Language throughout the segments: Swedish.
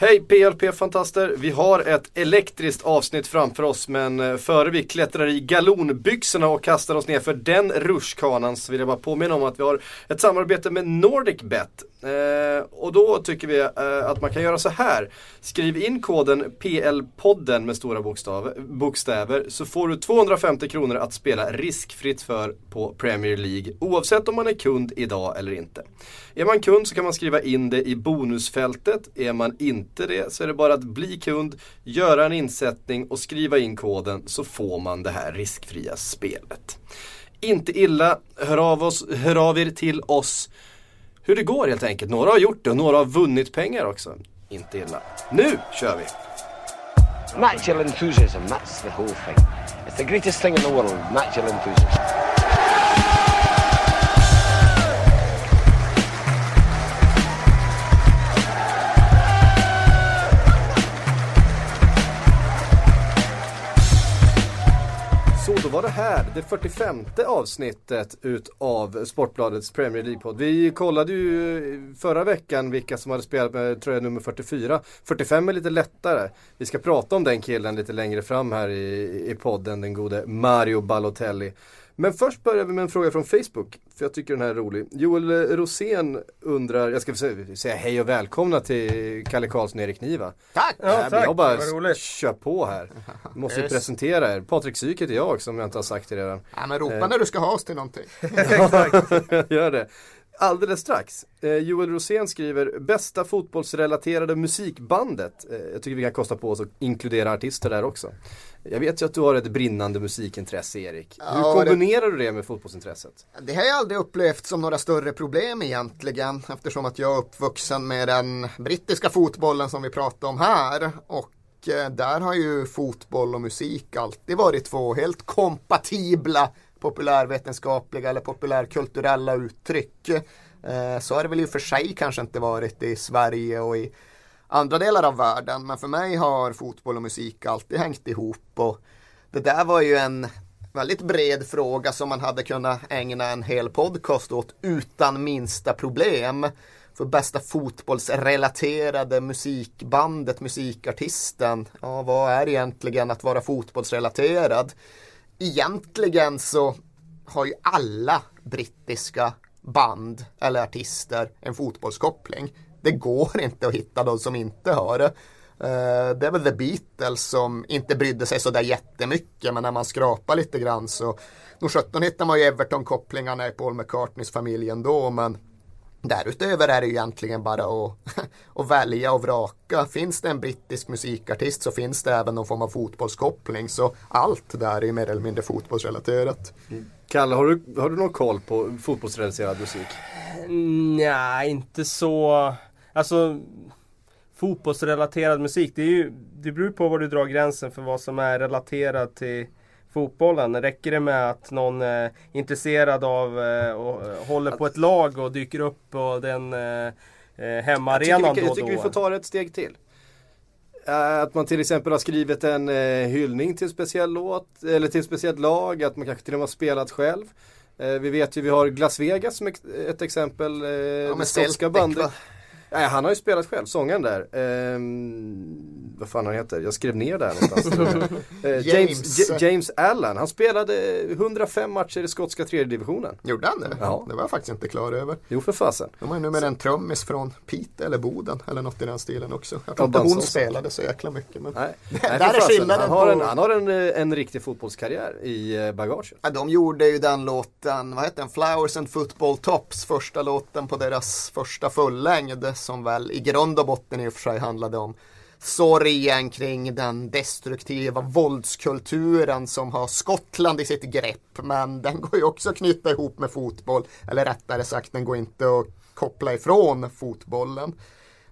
Hej PLP-fantaster! Vi har ett elektriskt avsnitt framför oss men eh, före vi klättrar i galonbyxorna och kastar oss ner för den rutschkanan så vill jag bara påminna om att vi har ett samarbete med NordicBet. Eh, och då tycker vi eh, att man kan göra så här. Skriv in koden PL-podden med stora bokstav, bokstäver så får du 250 kronor att spela riskfritt för på Premier League oavsett om man är kund idag eller inte. Är man kund så kan man skriva in det i bonusfältet. Är man inte inte det så är det bara att bli kund, göra en insättning och skriva in koden så får man det här riskfria spelet. Inte illa, hör av, oss, hör av er till oss hur det går helt enkelt. Några har gjort det och några har vunnit pengar också. Inte illa. Nu kör vi! Natural enthusiasm, that's the whole thing. It's the greatest thing in the world, natural enthusiasm. Då var det här, det 45 avsnittet utav Sportbladets Premier League-podd. Vi kollade ju eh, förra veckan vilka som hade spelat med tröja nummer 44. 45 är lite lättare. Vi ska prata om den killen lite längre fram här i, i podden, den gode Mario Balotelli. Men först börjar vi med en fråga från Facebook, för jag tycker den här är rolig. Joel Rosén undrar, jag ska säga hej och välkomna till Kalle Karlsson och Erik Niva. Tack! Ja, tack. Jag bara kör på här. Måste ju Yes. presentera er. Patrik Syk heter jag som jag inte har sagt det redan. Ja, men ropa när du ska ha oss till någonting. Gör det. Alldeles strax. Eh, Joel Rosén skriver bästa fotbollsrelaterade musikbandet. Eh, jag tycker vi kan kosta på oss att inkludera artister där också. Jag vet ju att du har ett brinnande musikintresse Erik. Hur Ja, kombinerar du det med fotbollsintresset? Det har jag aldrig upplevt som några större problem egentligen eftersom att jag är uppvuxen med den brittiska fotbollen som vi pratar om här och eh, där har ju fotboll och musik alltid varit två helt kompatibla populärvetenskapliga eller populärkulturella uttryck. Eh, Så har det väl i och för sig kanske inte varit i Sverige och i andra delar av världen men för mig har fotboll och musik alltid hängt ihop och det där var ju en väldigt bred fråga som man hade kunnat ägna en hel podcast åt utan minsta problem. För bästa fotbollsrelaterade musikbandet, musikartisten, ja vad är egentligen att vara fotbollsrelaterad? Egentligen så har ju alla brittiska band eller artister en fotbollskoppling. Det går inte att hitta de som inte har det. Eh, Det är väl The Beatles som inte brydde sig sådär jättemycket men när man skrapar lite grann så nog 17 hittar man ju Everton-kopplingarna i Paul McCartneys familj ändå men Därutöver är det ju egentligen bara att, att välja och vraka. Finns det en brittisk musikartist så finns det även någon form av fotbollskoppling. Så allt där är mer eller mindre fotbollsrelaterat. Kalle, har du, har du någon koll på fotbollsrelaterad musik? Nej, inte så. Alltså fotbollsrelaterad musik. Det, är ju, det beror på var du drar gränsen för vad som är relaterat till fotbollen. Räcker det med att någon är intresserad av eh, och eh, håller på ett lag och dyker upp på den eh, eh, hemmaarenan tycker, vi, då jag och tycker vi då? får ta det ett steg till. Eh, Att man till exempel har skrivit en eh, hyllning till en speciell låt eller till ett speciellt lag, att man kanske till och med har spelat själv. Eh, Vi vet ju, vi har Las Vegas som ett exempel, eh, det skotska Celtic, bandet. va? Nej, han har ju spelat själv, sångaren där. Ehm, vad fan han heter, jag skrev ner där någonstans. Eh, James, James. J- James Allen, han spelade 105 matcher i skotska tredje divisionen. Gjorde han det? Ja. Det var jag faktiskt inte klar över. Jo för fasen. De har ju numera en trummis från Piteå eller Boden eller något i den stilen också. Jag Ja, tror inte hon spelade så jäkla mycket. Men... Nej, Där Nej, är för fasen. skillnaden Han har, en, på- han har en, eh, en riktig fotbollskarriär i eh, bagaget. Ja, de gjorde ju den låten, vad heter den? Flowers and Football Tops, första låten på deras första fullängd som väl i grund och botten i och för sig handlade om sorgen kring den destruktiva våldskulturen som har Skottland i sitt grepp. Men den går ju också att knyta ihop med fotboll. Eller rättare sagt, den går inte att koppla ifrån fotbollen.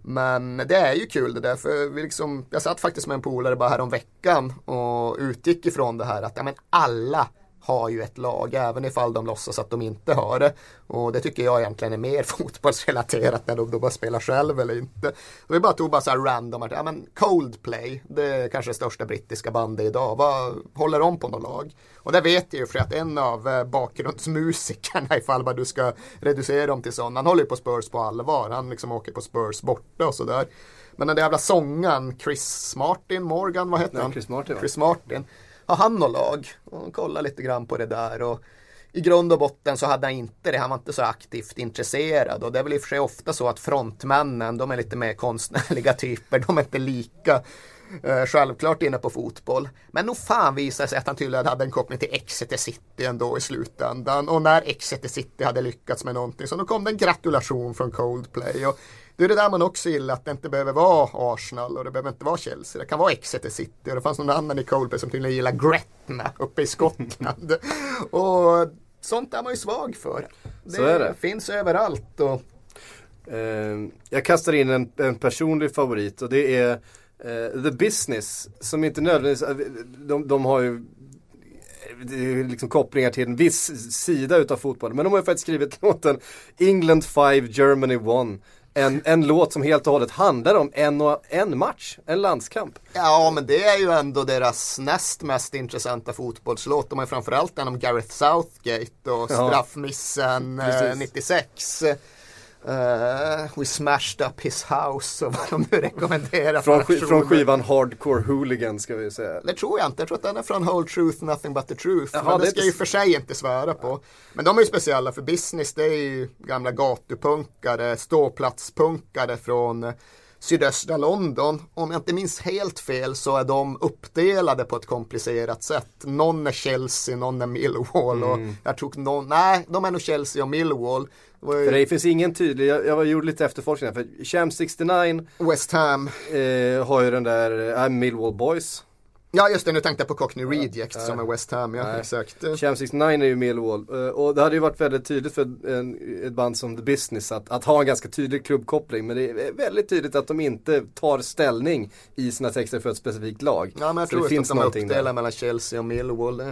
Men det är ju kul det där, för vi liksom, jag satt faktiskt med en polare bara häromveckan veckan och utgick ifrån det här att ja, men alla har ju ett lag även ifall de låtsas att de inte har det. Och det tycker jag egentligen är mer fotbollsrelaterat när de då bara spelar själv eller inte. Vi bara tog bara så här random att ja, men Coldplay, det är kanske det största brittiska bandet idag. Vad håller de på något lag? Och det vet jag ju för att en av eh, bakgrundsmusikerna ifall du ska reducera dem till sån, han håller ju på Spurs på allvar. Han liksom åker på Spurs borta och sådär. Men den där jävla sången, Chris Martin, Morgan, vad heter Ja, han? Chris Martin, va? Chris Martin. Har han något lag? Och kolla lite grann på det där. Och i grund och botten så hade han inte det. Han var inte så aktivt intresserad. Och det är väl i och för sig ofta så att frontmännen, de är lite mer konstnärliga typer. De är inte lika eh, självklart inne på fotboll. Men nog fan visade sig att han tydligen hade en koppling till Exeter City ändå i slutändan. Och när Exeter City hade lyckats med någonting så då kom det en gratulation från Coldplay. Och det är det där man också gillar, att det inte behöver vara Arsenal och det behöver inte vara Chelsea. Det kan vara Exeter City och det fanns någon annan i Coldplay som tydligen gillar Gretna uppe i Skottland. och sånt är man ju svag för. Det, det. finns överallt. Och, Eh, jag kastar in en, en personlig favorit och det är eh, The Business. Som inte nödvändigtvis, eh, de, de har ju liksom kopplingar till en viss sida utav fotbollen. Men de har ju faktiskt skrivit låten England 5, Germany 1. En, en låt som helt och hållet handlar om en, och, en match, en landskamp. ja, men det är ju ändå deras näst mest intressanta fotbollslåt. De har ju framförallt den om Gareth Southgate och Ja. straffmissen eh, Precis. 96. Eh, we smashed up his house och vad de nu rekommenderar. Från, från skivan Hardcore Hooligan ska vi säga. Det tror jag inte. Jag tror att den är från Whole Truth, Nothing But The Truth. Jaha, men det det ska jag inte- för sig inte svära på. Men de är ju speciella för business. Det är ju gamla gatupunkare, ståplatspunkare från sydöstra London. Om jag inte minns helt fel så är de uppdelade på ett komplicerat sätt. Någon är Chelsea, någon är Millwall och jag tror någon, nej, de är nog Chelsea och Millwall. Det ju För det finns ingen tydlig, jag, jag gjorde lite efterforskningar för Champ 69 West Ham. eh, har ju den där, eh, Millwall Boys. Ja just det, nu tänkte jag på Cockney Reject som är West Ham, ja Nej. exakt. Champ 69 är ju Millwall. Eh, och det hade ju varit väldigt tydligt för en, ett band som The Business att, att ha en ganska tydlig klubbkoppling. Men det är väldigt tydligt att de inte tar ställning i sina texter för ett specifikt lag. Ja men jag Så tror det att finns de är uppdelade mellan Chelsea och Millwall.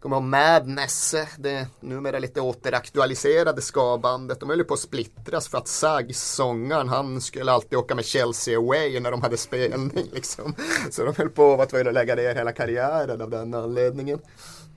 Kommer ihåg Madness, det numera lite återaktualiserade skabandet. De höll ju på att splittras för att Sags, sångaren, han skulle alltid åka med Chelsea away när de hade spelning liksom. Så de höll på att vara tvungna att lägga ner hela karriären av den anledningen.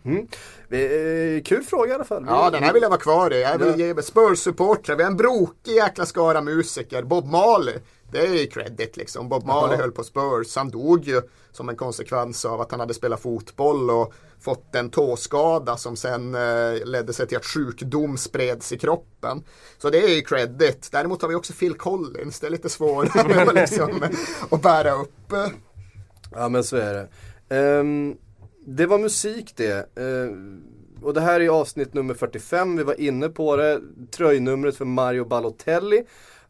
Mm. Eh, kul fråga i alla fall. Ja, den här vill jag vara kvar i. Jag vill Ja. ge Spurs-supportrar. Vi har en brokig jäkla skara musiker. Bob Marley. Det är ju credit liksom. Bob Marley Jaha. höll på Spurs. Han dog ju som en konsekvens av att han hade spelat fotboll och fått en tåskada som sen eh, ledde sig till att sjukdom spreds i kroppen. Så det är ju credit. Däremot har vi också Phil Collins. Det är lite svårare att liksom, att bära upp. Ja men så är det. Ehm, det var musik det. Ehm, och det här är avsnitt nummer 45, vi var inne på det. Tröjnumret för Mario Balotelli.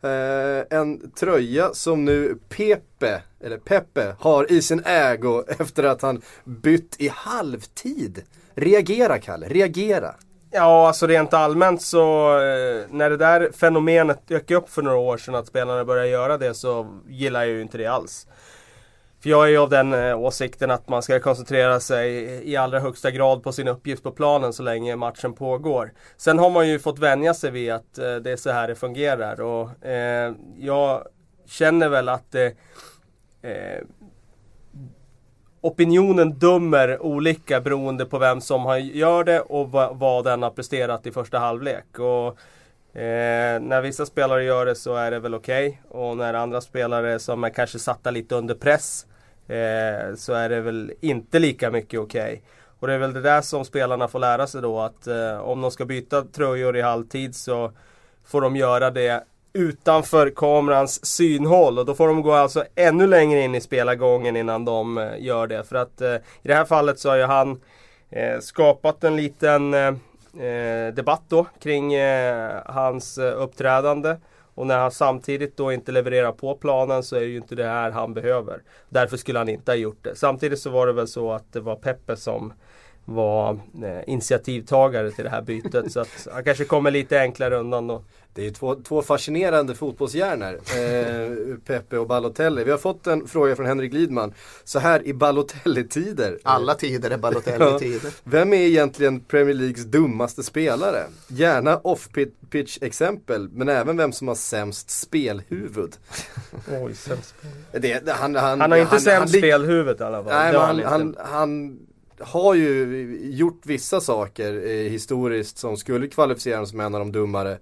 Eh, en tröja som nu Pepe, eller Pepe, har i sin ägo efter att han bytt i halvtid. Reagera Kalle, reagera. Ja, alltså rent allmänt så eh, när det där fenomenet dök upp för några år sedan att spelarna började göra det så gillar jag ju inte det alls. För jag är ju av den eh, åsikten att man ska koncentrera sig i allra högsta grad på sin uppgift på planen så länge matchen pågår. Sen har man ju fått vänja sig vid att eh, det är så här det fungerar och eh, jag känner väl att eh, eh, opinionen dömer olika beroende på vem som har, gör det och va, vad den har presterat i första halvlek. Och, eh, när vissa spelare gör det så är det väl okej. Och när andra spelare som är kanske satta lite under press eh, så är det väl inte lika mycket okej. Och det är väl det där som spelarna får lära sig då att eh, om de ska byta tröjor i halvtid så får de göra det utanför kamerans synhåll och då får de gå alltså ännu längre in i spelargången innan de eh, gör det. För att eh, i det här fallet så har ju han eh, skapat en liten eh, eh debatt då kring eh, hans eh, uppträdande. Och när han samtidigt då inte levererar på planen så är det ju inte det här han behöver. Därför skulle han inte ha gjort det. Samtidigt så var det väl så att det var Peppe som var eh, initiativtagare till det här bytet. så att han kanske kommer lite enklare undan då. Det är två, två fascinerande fotbollshjärnor, eh, Pepe och Balotelli. Vi har fått en fråga från Henrik Lidman. Så här i Balotelli-tider. Alla tider är Balotelli-tider. Vem är egentligen Premier Leagues dummaste spelare? Gärna off-pitch exempel, men även vem som har sämst spelhuvud. Oj, sämst det, han, han, Han har inte han, sämst han, spelhuvud i alla fall. Nej, men han, han har ju gjort vissa saker eh, historiskt som skulle kvalificera honom som en av de dummare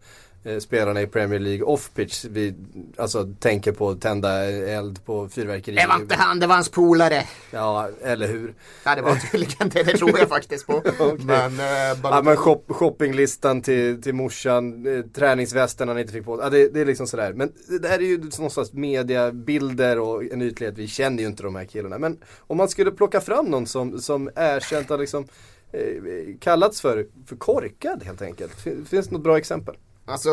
spelarna i Premier League off-pitch. Vi alltså tänker på att tända eld på fyrverkeri. Det var inte han, det var hans polare. Ja, eller hur. Ja, det var tydligen det, det tror jag faktiskt på. Men, eh, Ja, Balotelli- men shop, shoppinglistan till, till morsan, eh, träningsvästen han inte fick på ja, det, det är liksom sådär. Men det där är ju någonstans mediabilder och en ytlighet. Vi känner ju inte de här killarna. Men om man skulle plocka fram någon som, som erkänt har liksom eh, kallats för, för korkad helt enkelt. Fin- Finns det något bra exempel? Alltså,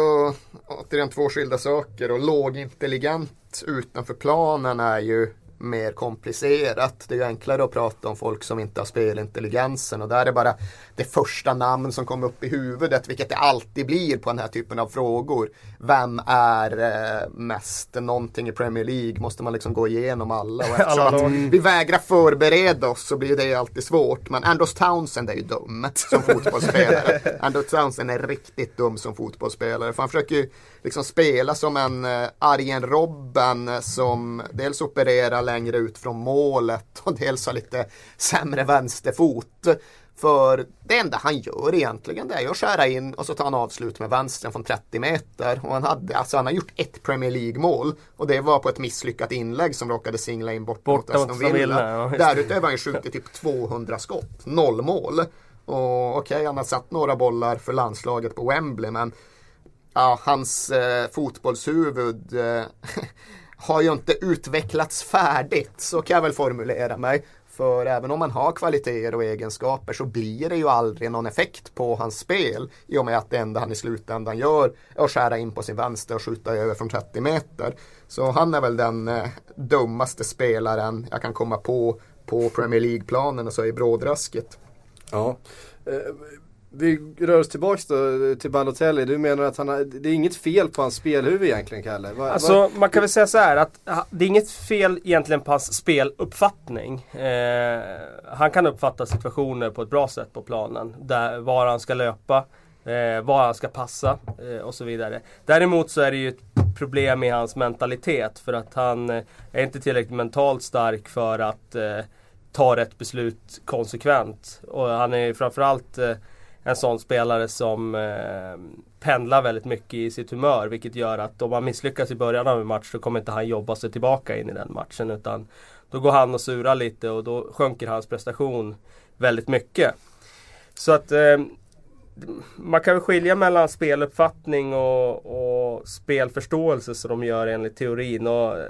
återigen två skilda saker och lågintelligent utanför planen är ju mer komplicerat. Det är ju enklare att prata om folk som inte har spelintelligensen och där är bara det första namn som kommer upp i huvudet, vilket det alltid blir på den här typen av frågor. Vem är eh, mest någonting i Premier League? Måste man liksom gå igenom alla? Och Alla att vi vägrar förbereda oss så blir det alltid svårt. Men Anders Townsend är ju dum som fotbollsspelare. Anders Townsend är riktigt dum som fotbollsspelare. För han försöker ju liksom spela som en uh, Arjen Robben som dels opererar längre ut från målet och dels har lite sämre vänsterfot. För det enda han gör egentligen det är att skära in och så tar han avslut med vänstern från 30 meter. Och han, hade, alltså han har gjort ett Premier League mål och det var på ett misslyckat inlägg som råkade singla in bort, Bort mot Aston Villa. Ja. Därutöver har han skjutit typ 200 skott, noll mål. Och okej, han har satt några bollar för landslaget på Wembley men ja, hans eh, fotbollshuvud eh, har ju inte utvecklats färdigt. Så kan jag väl formulera mig. För även om man har kvaliteter och egenskaper så blir det ju aldrig någon effekt på hans spel. I och med att det enda han i slutändan gör är att skära in på sin vänster och skjuta över från 30 meter. Så han är väl den eh, dummaste spelaren jag kan komma på på Premier League-planen och så i brådrasket. Ja. Eh, vi rör oss tillbaks då till Balotelli. Du menar att han har, det är inget fel på hans spelhuvud egentligen Kalle? Va, Alltså man kan väl säga så här att ha- det är inget fel egentligen på hans speluppfattning. Eh, han kan uppfatta situationer på ett bra sätt på planen. Där, var han ska löpa, eh, var han ska passa eh, och så vidare. Däremot så är det ju ett problem i hans mentalitet för att han eh, är inte tillräckligt mentalt stark för att eh, ta rätt beslut konsekvent. Och han är ju framförallt eh, en sån spelare som eh, pendlar väldigt mycket i sitt humör. Vilket gör att om han misslyckas i början av en match så kommer inte han jobba sig tillbaka in i den matchen. Utan då går han och surar lite och då sjunker hans prestation väldigt mycket. Så att eh, man kan väl skilja mellan speluppfattning och, och spelförståelse som de gör enligt teorin. Och eh,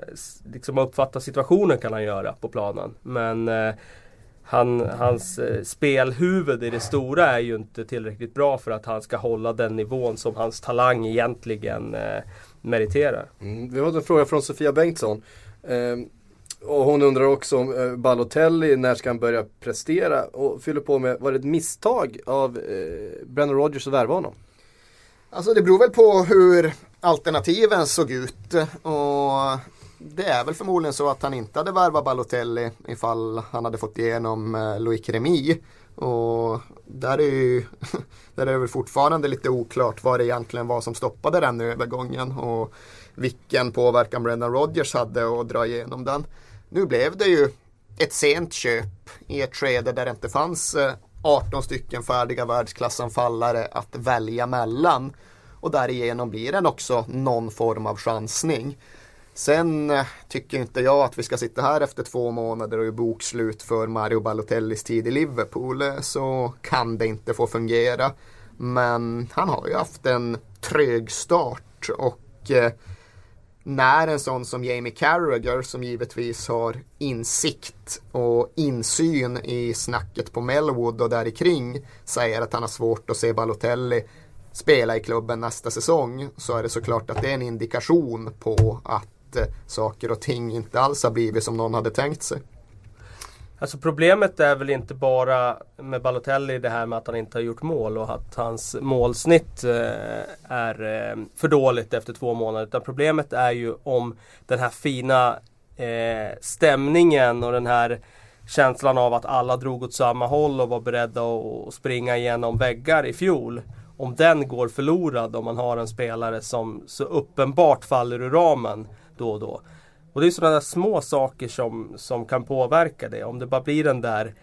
liksom uppfatta situationen kan han göra på planen. Men eh, han, hans eh, spelhuvud i det stora är ju inte tillräckligt bra för att han ska hålla den nivån som hans talang egentligen eh, meriterar. Mm, vi har en fråga från Sofia Bengtsson. Ehm, och hon undrar också om eh, Balotelli, när ska han börja prestera? Och fyller på med, var det ett misstag av eh, Brennan Rodgers att värva honom? Alltså det beror väl på hur alternativen såg ut. Och det är väl förmodligen så att han inte hade värvat Balotelli ifall han hade fått igenom eh, Loic Remy. Och där är, ju, där är det väl fortfarande lite oklart vad det egentligen var som stoppade den övergången och vilken påverkan Brendan Rodgers hade att dra igenom den. Nu blev det ju ett sent köp i ett skede där det inte fanns eh, 18 stycken färdiga världsklassanfallare att välja mellan. Och därigenom blir den också någon form av chansning. Sen eh, tycker inte jag att vi ska sitta här efter två månader och göra bokslut för Mario Balotellis tid i Liverpool. Eh, så kan det inte få fungera. Men han har ju haft en trög start och eh, när en sån som Jamie Carragher som givetvis har insikt och insyn i snacket på Melwood och där kring säger att han har svårt att se Balotelli spela i klubben nästa säsong så är det såklart att det är en indikation på att saker och ting inte alls har blivit som någon hade tänkt sig. Alltså problemet är väl inte bara med Balotelli det här med att han inte har gjort mål och att hans målsnitt eh, är eh, för dåligt efter två månader. Utan problemet är ju om den här fina eh, stämningen och den här känslan av att alla drog åt samma håll och var beredda att springa igenom väggar i fjol. Om den går förlorad om man har en spelare som så uppenbart faller ur ramen då och då. Och det är sådana små saker som, som kan påverka det. Om det bara blir den där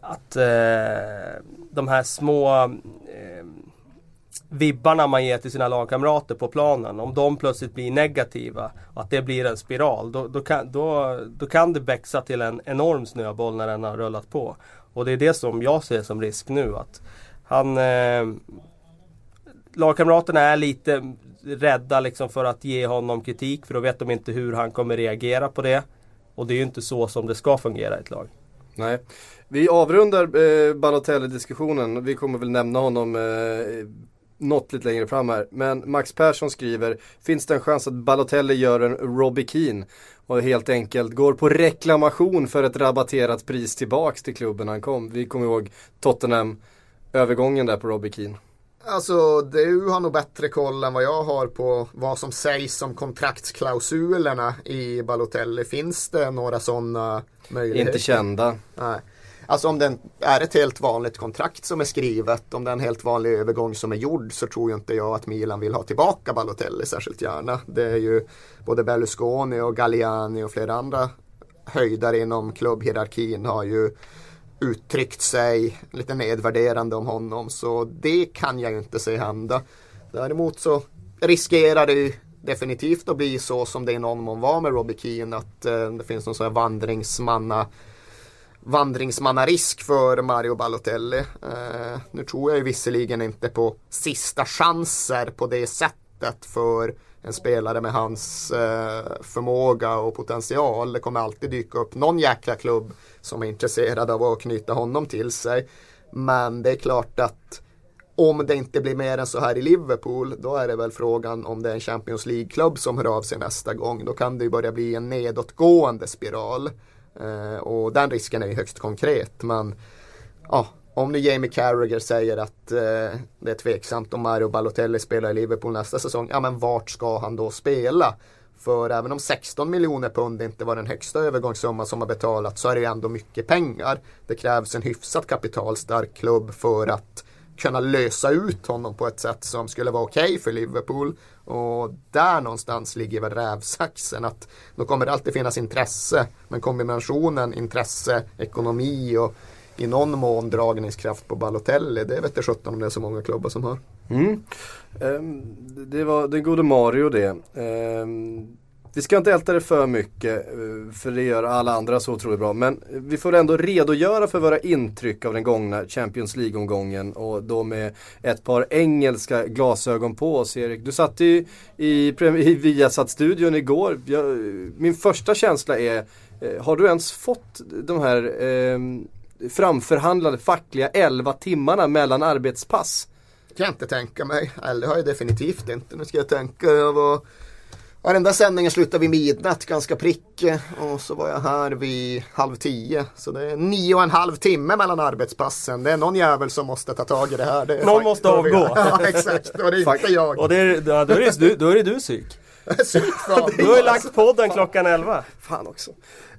att eh, de här små eh, vibbarna man ger till sina lagkamrater på planen. Om de plötsligt blir negativa och att det blir en spiral. Då, då, kan, då, då kan det växa till en enorm snöboll när den har rullat på. Och det är det som jag ser som risk nu. att han eh, Lagkamraterna är lite rädda liksom för att ge honom kritik för då vet de inte hur han kommer reagera på det. Och det är ju inte så som det ska fungera i ett lag. Nej. Vi avrundar eh, Balotelli-diskussionen. Vi kommer väl nämna honom eh, något lite längre fram här. Men Max Persson skriver, finns det en chans att Balotelli gör en Robbie Keane och helt enkelt går på reklamation för ett rabatterat pris tillbaks till klubben han kom. Vi kommer ihåg Tottenham övergången där på Robbie Keane. Alltså du har nog bättre koll än vad jag har på vad som sägs om kontraktsklausulerna i Balotelli. Finns det några sådana möjligheter? Inte kända. Nej. Alltså om det är ett helt vanligt kontrakt som är skrivet, om det är en helt vanlig övergång som är gjord så tror ju inte jag att Milan vill ha tillbaka Balotelli särskilt gärna. Det är ju både Berlusconi och Galliani och flera andra höjdare inom klubbhierarkin har ju uttryckt sig lite nedvärderande om honom så det kan jag ju inte se hända. Däremot så riskerar det ju definitivt att bli så som det i någon mån var med Robbie Keane att eh, det finns någon sån här vandringsmanna vandringsmannarisk för Mario Balotelli. Eh, nu tror jag ju visserligen inte på sista chanser på det sättet för en spelare med hans eh, förmåga och potential. Det kommer alltid dyka upp någon jäkla klubb som är intresserad av att knyta honom till sig. Men det är klart att om det inte blir mer än så här i Liverpool, då är det väl frågan om det är en Champions League-klubb som hör av sig nästa gång. Då kan det ju börja bli en nedåtgående spiral. Eh, och den risken är ju högst konkret. Men ja, om nu Jamie Carragher säger att eh, det är tveksamt om Mario Balotelli spelar i Liverpool nästa säsong, ja men vart ska han då spela? För även om 16 miljoner pund inte var den högsta övergångssumman som har betalats så är det ju ändå mycket pengar. Det krävs en hyfsat kapitalstark klubb för att kunna lösa ut honom på ett sätt som skulle vara okej okay för Liverpool. Och där någonstans ligger väl rävsaxen att då kommer det alltid finnas intresse. Men kombinationen intresse, ekonomi och i någon mån dragningskraft på Balotelli. Det vet jag sjutton om det är så många klubbar som har. Mm. Um, det var den gode Mario det. Um, vi ska inte älta det för mycket, eh, för det gör alla andra så otroligt bra. Men vi får ändå redogöra för våra intryck av den gångna Champions League-omgången. Och då med ett par engelska glasögon på oss Erik. Du satt ju i, i Viasat-studion igår. Jag, min första känsla är, eh, har du ens fått de här eh, framförhandlade fackliga 11 timmarna mellan arbetspass? kan jag inte tänka mig. Eller det har jag definitivt inte. Nu ska jag tänka. Jag var där sändningen slutade vid midnatt ganska prick och så var jag här vid halv tio. Så det är nio och en halv timme mellan arbetspassen. Det är någon jävel som måste ta tag i det här. Det någon måste avgå. Ja, exakt. Och det är inte jag. Och det är, då, är det, du, då är det du psyk. Du har ju lagt podden klockan elva. Fan också.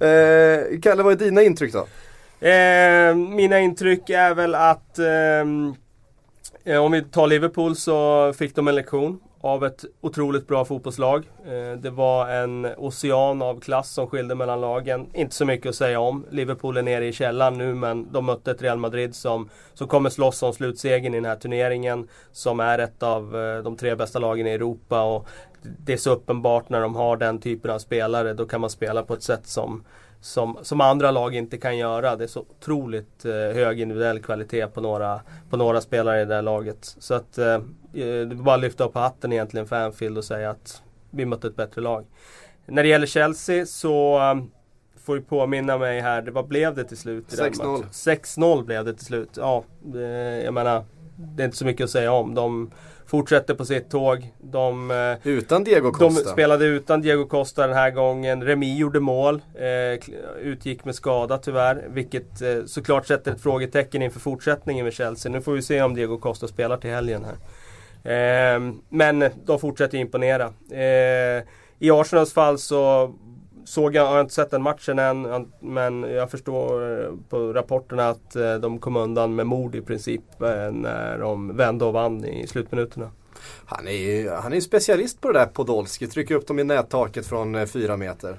Eh, Kalle, vad är dina intryck då? Eh, mina intryck är väl att ehm, eh, om vi tar Liverpool så fick de en lektion av ett otroligt bra fotbollslag. Eh, det var en ocean av klass som skilde mellan lagen. Inte så mycket att säga om. Liverpool är nere i källan nu men de mötte ett Real Madrid som, som kommer slåss om slutsegern i den här turneringen. Som är ett av eh, de tre bästa lagen i Europa. Och det är så uppenbart när de har den typen av spelare. Då kan man spela på ett sätt som som, som andra lag inte kan göra. Det är så otroligt eh, hög individuell kvalitet på några, på några spelare i det här laget. Så att eh, det är bara att lyfta upp hatten egentligen för Anfield och säga att vi mötte ett bättre lag. När det gäller Chelsea så um, får du påminna mig här, vad blev det till slut? 6-0. 6-0 blev det till slut. Ja, det, jag menar det är inte så mycket att säga om. De fortsätter på sitt tåg. De, eh, Utan Diego de Costa. spelade utan Diego Costa den här gången. Remi gjorde mål. Eh, utgick med skada tyvärr. Vilket eh, såklart sätter ett frågetecken inför fortsättningen med Chelsea. Nu får vi se om Diego Costa spelar till helgen här. Men de fortsätter imponera. I Arsenals fall så såg jag, har jag inte sett den matchen än, men jag förstår eh, på rapporterna att eh, de kom undan med mord i princip eh, när de vände och vann i slutminuterna. Han är ju han är specialist på det där Podolski, trycker upp dem i nättaket från fyra meter.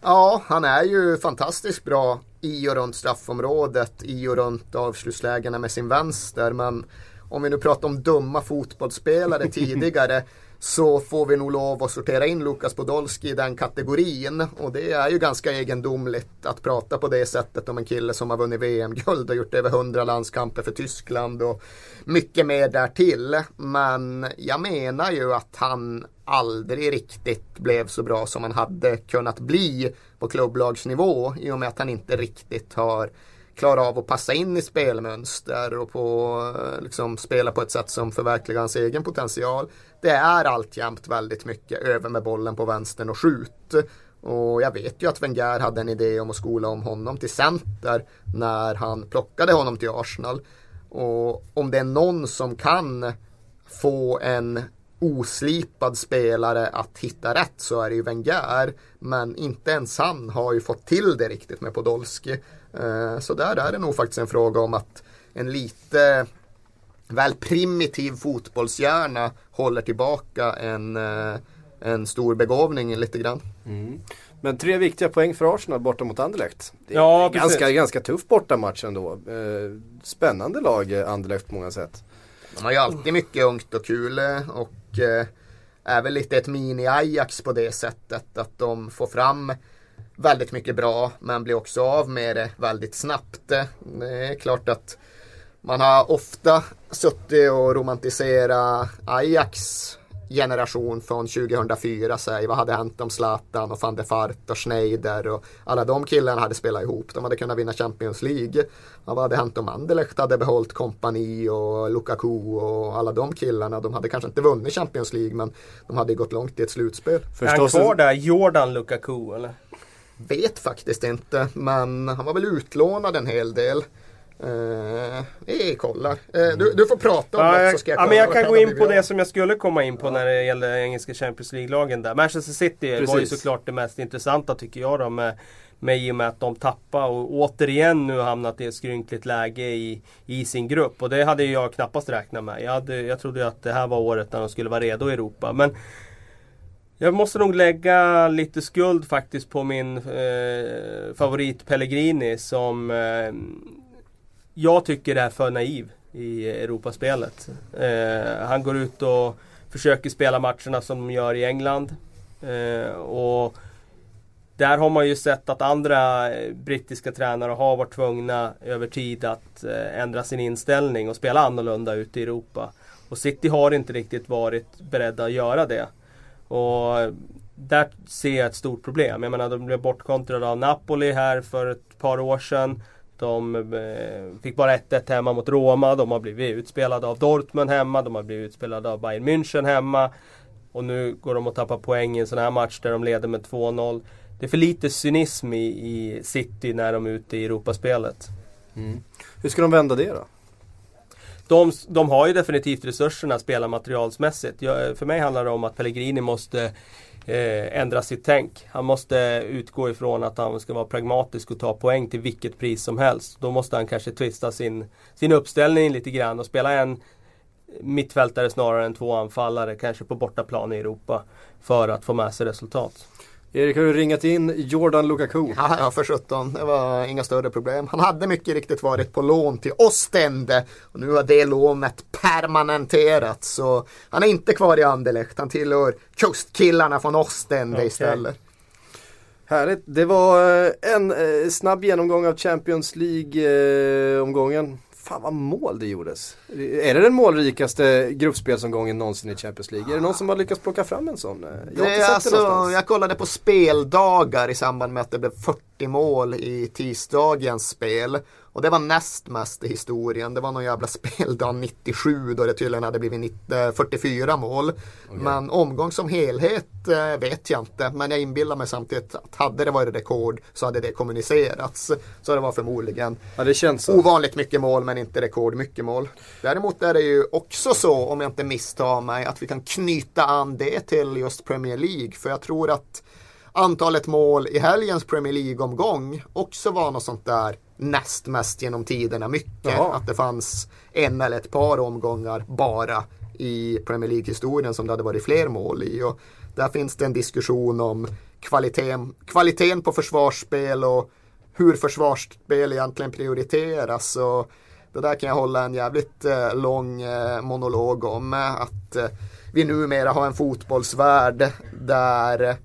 Ja, han är ju fantastiskt bra i och runt straffområdet, i och runt avslutslägena med sin vänster. Men om vi nu pratar om dumma fotbollsspelare tidigare så får vi nog lov att sortera in Lukas Podolski i den kategorin. Och det är ju ganska egendomligt att prata på det sättet om en kille som har vunnit VM-guld och gjort över 100 landskamper för Tyskland och mycket mer därtill. Men jag menar ju att han aldrig riktigt blev så bra som han hade kunnat bli på klubblagsnivå i och med att han inte riktigt har klara av att passa in i spelmönster och på, eh, liksom, spela på ett sätt som förverkligar hans egen potential. Det är alltjämt väldigt mycket över med bollen på vänstern och skjut. Och jag vet ju att Wenger hade en idé om att skola om honom till center när han plockade honom till Arsenal. Och om det är någon som kan få en oslipad spelare att hitta rätt så är det ju Wenger. Men inte ens han har ju fått till det riktigt med Podolski. Eh, så där är det nog faktiskt en fråga om att en lite väl primitiv fotbollshjärna håller tillbaka en, eh, en stor begåvning lite grann. Mm. Men tre viktiga poäng för Arsenal borta mot Anderlecht. Det är Ja, ganska, precis. ganska tuff bortamatch ändå. Eh, spännande lag Anderlecht på många sätt. De har ju alltid mycket ungt och kul och är väl lite ett mini-Ajax på det sättet att de får fram väldigt mycket bra men blir också av med det väldigt snabbt. Det är klart att man har ofta suttit och romantiserat Ajax generation från 2004 säg vad hade hänt om Zlatan och van der Fart och Schneider och alla de killarna hade spelat ihop. De hade kunnat vinna Champions League. Och vad hade hänt om Anderlecht hade behållit kompani och Lukaku och alla de killarna. De hade kanske inte vunnit Champions League men de hade gått långt i ett slutspel. Är han kvar där, Jordan Lukaku eller? Vet faktiskt inte men han var väl utlånad en hel del. Eh, vi kollar. Eh, du, du får prata om Ja, det så ska jag ja, kolla men jag kan gå in på det som jag skulle komma in på när det gäller engelska Champions League-lagen där. Manchester City var ju Precis. såklart det mest intressanta tycker jag då med, med i och med att de tappade och återigen nu hamnat i ett skrynkligt läge i, i sin grupp. Och det hade jag knappast räknat med. Jag, hade, jag trodde ju att det här var året när de skulle vara redo i Europa. Men jag måste nog lägga lite skuld faktiskt på min eh, favorit Pellegrini som eh, jag tycker är för naiv i Europaspelet. Eh, han går ut och försöker spela matcherna som de gör i England. Eh, och där har man ju sett att andra eh, brittiska tränare har varit tvungna över tid att eh, ändra sin inställning och spela annorlunda ute i Europa. Och City har inte riktigt varit beredda att göra det. Och där ser jag ett stort problem. Jag menar de blev bortkontrade av Napoli här för ett par år sedan. De eh, fick bara 1-1 hemma mot Roma. De har blivit utspelade av Dortmund hemma. De har blivit utspelade av Bayern München hemma. Och nu går de och tappar poäng i en sån här match där de leder med 2-0. Det är för lite cynism i, i City när de är ute i Europaspelet. Mm. Hur ska de vända det då? De, de har ju definitivt resurserna spelarmaterialsmässigt. Jag, för mig handlar det om att Pellegrini måste eh, ändra sitt tänk. Han måste utgå ifrån att han ska vara pragmatisk och ta poäng till vilket pris som helst. Då måste han kanske twista sin, sin uppställning lite grann och spela en mittfältare snarare än två anfallare, kanske på bortaplan i Europa. För att få med sig resultat. Erik, har du ringat in Jordan Lukaku? Ja, ja, för 17. Det var inga större problem. Han hade mycket riktigt varit på lån till Ostende. Och nu har det lånet permanenterats. Så han är inte kvar i Anderlecht. Han tillhör kustkillarna från Ostende Okej. istället. Härligt. Det var eh, en eh, snabb genomgång av Champions League-omgången. Fan vad mål det gjordes. Är det den målrikaste gruppspelsomgången någonsin i Champions League? Är det någon som har lyckats plocka fram en sån? Eh, Jag har Det alltså, jag kollade på speldagar i samband med att det blev 40 mål i tisdagens spel. Och det var näst mest i historien. Det var någon jävla speldag 97 då det tydligen hade blivit 90, 44 mål. Okay. Men omgång som helhet eh, vet jag inte. Men jag inbillar mig samtidigt att hade det varit rekord så hade det kommunicerats. Så det var förmodligen ja, det känns ovanligt mycket mål men inte rekord mycket mål. Däremot är det ju också så, om jag inte misstar mig, att vi kan knyta an det till just Premier League. För jag tror att antalet mål i helgens Premier League-omgång också var något sånt där näst mest genom tiderna mycket. Jaha. Att det fanns en eller ett par omgångar bara i Premier League-historien som det hade varit fler mål i. Och där finns det en diskussion om kvaliteten, kvaliteten på försvarsspel och hur försvarsspel egentligen prioriteras. Och det där kan jag hålla en jävligt eh, lång eh, monolog om. Att eh, vi numera har en fotbollsvärld där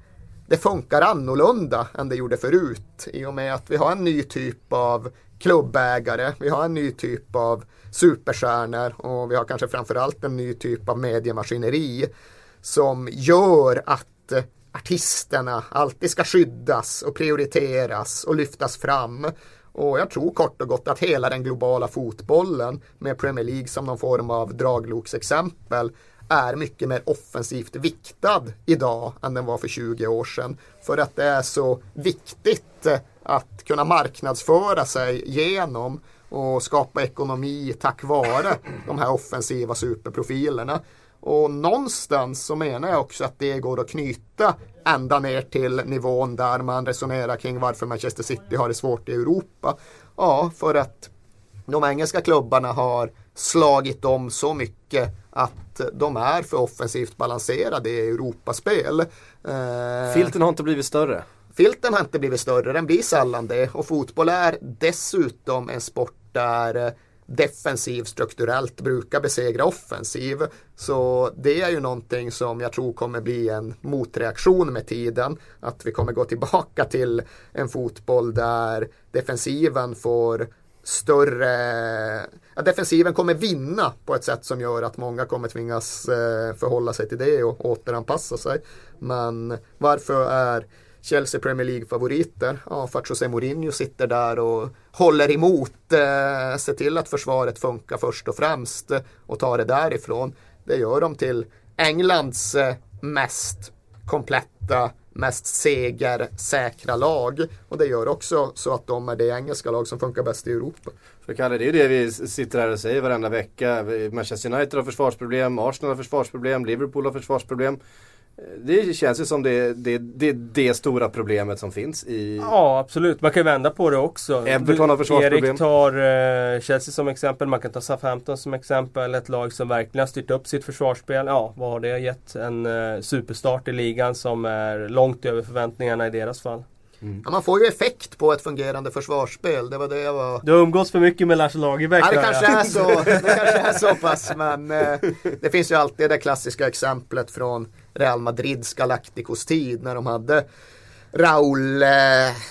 det funkar annorlunda än det gjorde förut. I och med att vi har en ny typ av klubbägare, vi har en ny typ av superstjärnor och vi har kanske framförallt en ny typ av mediemaskineri som gör att artisterna alltid ska skyddas och prioriteras och lyftas fram. Och jag tror kort och gott att hela den globala fotbollen med Premier League som någon form av dragloksexempel är mycket mer offensivt viktad idag än den var för 20 år sedan. För att det är så viktigt att kunna marknadsföra sig genom och skapa ekonomi tack vare de här offensiva superprofilerna. Och någonstans så menar jag också att det går att knyta ända ner till nivån där man resonerar kring varför Manchester City har det svårt i Europa. Ja, för att de engelska klubbarna har slagit om så mycket att de är för offensivt balanserade i Europaspel. Eh, Filten har inte blivit större. Filten har inte blivit större, den blir sällan det. Och fotboll är dessutom en sport där defensiv strukturellt brukar besegra offensiv. Så det är ju någonting som jag tror kommer bli en motreaktion med tiden. Att vi kommer gå tillbaka till en fotboll där defensiven får större, ja, defensiven kommer vinna på ett sätt som gör att många kommer tvingas eh, förhålla sig till det och återanpassa sig. Men varför är Chelsea Premier League-favoriter? Ja, för att José Mourinho sitter där och håller emot, eh, ser till att försvaret funkar först och främst och tar det därifrån. Det gör dem till Englands eh, mest kompletta mest segersäkra lag. Och det gör också så att de är det engelska lag som funkar bäst i Europa. För Kalle, det är ju det vi sitter här och säger varenda vecka. Manchester United har försvarsproblem, Arsenal har försvarsproblem, Liverpool har försvarsproblem. Det känns ju som det, det, det, det stora problemet som finns i... Ja absolut, man kan vända på det också. Everton har försvarsproblem. Erik tar eh, Chelsea som exempel, man kan ta Southampton som exempel. Ett lag som verkligen har styrt upp sitt försvarsspel. Ja, vad har det gett? En eh, superstart i ligan som är långt över förväntningarna i deras fall. Mm. Ja, man får ju effekt på ett fungerande försvarsspel. Det var det jag var... Du har umgåtts för mycket med Lars Lagerbäck. Ja, det kanske är så. Det kanske är så pass. Men eh, det finns ju alltid det klassiska exemplet från Real Madrids Galacticos tid när de hade Raul, eh,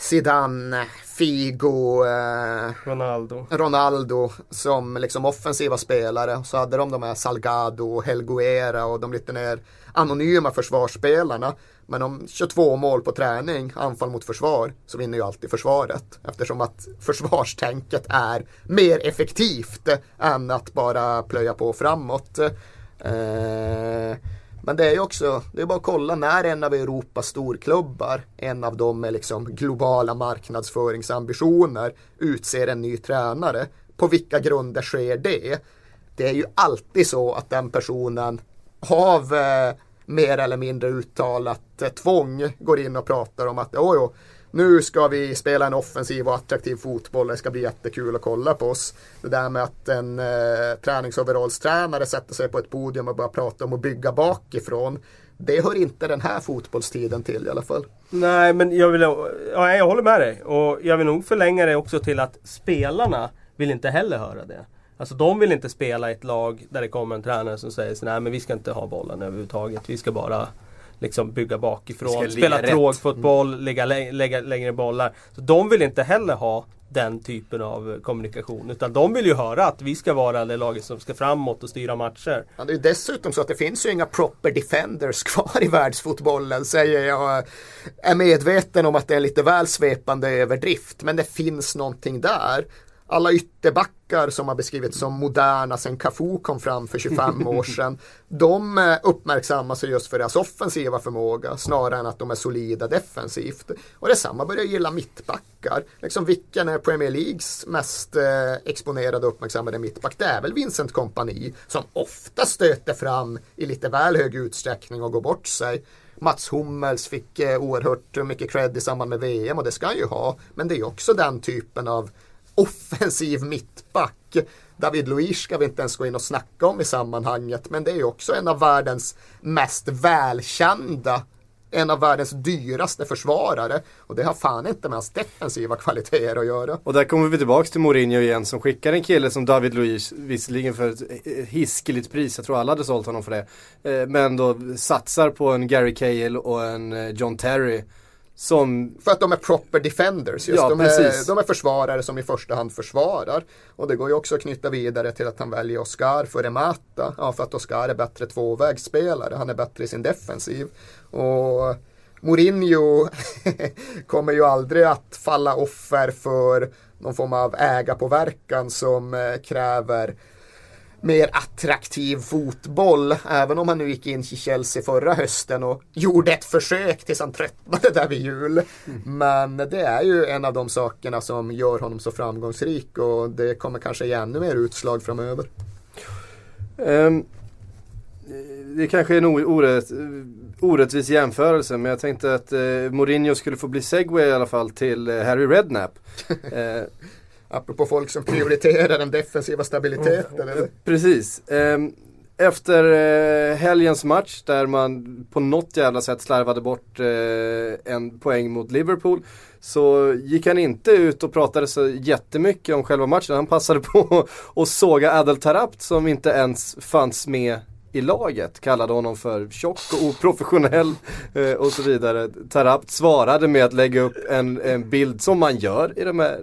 Zidane, Figo, eh, Ronaldo. Ronaldo som liksom offensiva spelare. Så hade de de här Salgado, Helguera och de lite mer anonyma försvarsspelarna. Men om 22 mål på träning, anfall mot försvar, så vinner ju alltid försvaret. Eftersom att försvarstänket är mer effektivt än att bara plöja på framåt. Eh, men det är ju också, det är bara att kolla när en av Europas storklubbar, en av dem med liksom globala marknadsföringsambitioner, utser en ny tränare. På vilka grunder sker det? Det är ju alltid så att den personen av eh, mer eller mindre uttalat eh, tvång går in och pratar om att oj, oj nu ska vi spela en offensiv och attraktiv fotboll. Det ska bli jättekul att kolla på oss. Det där med att en eh, träningsoverallstränare sätter sig på ett podium och börjar prata om att bygga bakifrån. Det hör inte den här fotbollstiden till i alla fall. Nej, men jag, vill, ja, jag håller med dig. Och jag vill nog förlänga det också till att spelarna vill inte heller höra det. Alltså de vill inte spela i ett lag där det kommer en tränare som säger så nej men vi ska inte ha bollen överhuvudtaget. Vi ska bara liksom bygga bakifrån, spela trågfotboll, mm. lägga, lägga längre bollar. Så de vill inte heller ha den typen av kommunikation. Utan de vill ju höra att vi ska vara det laget som ska framåt och styra matcher. Ja, det är dessutom så att det finns ju inga proper defenders kvar i världsfotbollen. Säger jag är medveten om att det är en lite väl svepande överdrift. Men det finns någonting där. Alla ytterbackar som har beskrivits som moderna sen Cafu kom fram för 25 år sedan. De eh, uppmärksammar sig just för deras offensiva förmåga snarare än att de är solida defensivt. Och detsamma börjar gilla mittbackar. Liksom vilken är Premier Leagues mest eh, exponerade och uppmärksammade mittback? Det är väl Vincent Kompani som ofta stöter fram i lite väl hög utsträckning och går bort sig. Mats Hummels fick eh, oerhört mycket cred i samband med VM och det ska han ju ha. Men det är också den typen av offensiv mittback. David Luiz ska vi inte ens gå in och snacka om i sammanhanget. Men det är ju också en av världens mest välkända en av världens dyraste försvarare. Och det har fan inte med hans defensiva kvaliteter att göra. Och där kommer vi tillbaka till Mourinho igen som skickar en kille som David Luiz, visserligen för ett eh, hiskeligt pris, jag tror alla hade sålt honom för det. Eh, men då satsar på en Gary Cahill och en eh, John Terry. Som... För att de är proper defenders. Just. Ja, de, är, de, är, försvarare som i första hand försvarar. Och det går ju också att knyta vidare till att han väljer Oscar före Mata. Ja, för att Oscar är bättre tvåvägsspelare. Han är bättre i sin defensiv. Och Mourinho kommer ju aldrig att falla offer för någon form av ägarpåverkan som eh, kräver mer attraktiv fotboll. Även om han nu gick in i Chelsea förra hösten och gjorde ett försök tills han tröttnade där vid jul. Mm. Men det är ju en av de sakerna som gör honom så framgångsrik och det kommer kanske ge ännu mer utslag framöver. Um, det kanske är en orätt, orättvis jämförelse men jag tänkte att uh, Mourinho skulle få bli segway i alla fall till uh, Harry Redknapp. uh, Apropå folk som prioriterar den defensiva stabiliteten. Eller? Precis. Ehm, efter eh, helgens match där man på något jävla sätt slarvade bort eh, en poäng mot Liverpool så gick han inte ut och pratade så jättemycket om själva matchen. Han passade på att såga Adel Tarabt som inte ens fanns med i laget kallade honom för tjock och oprofessionell eh, och så vidare. Tarabt svarade med att lägga upp en, en bild som man gör i, de här,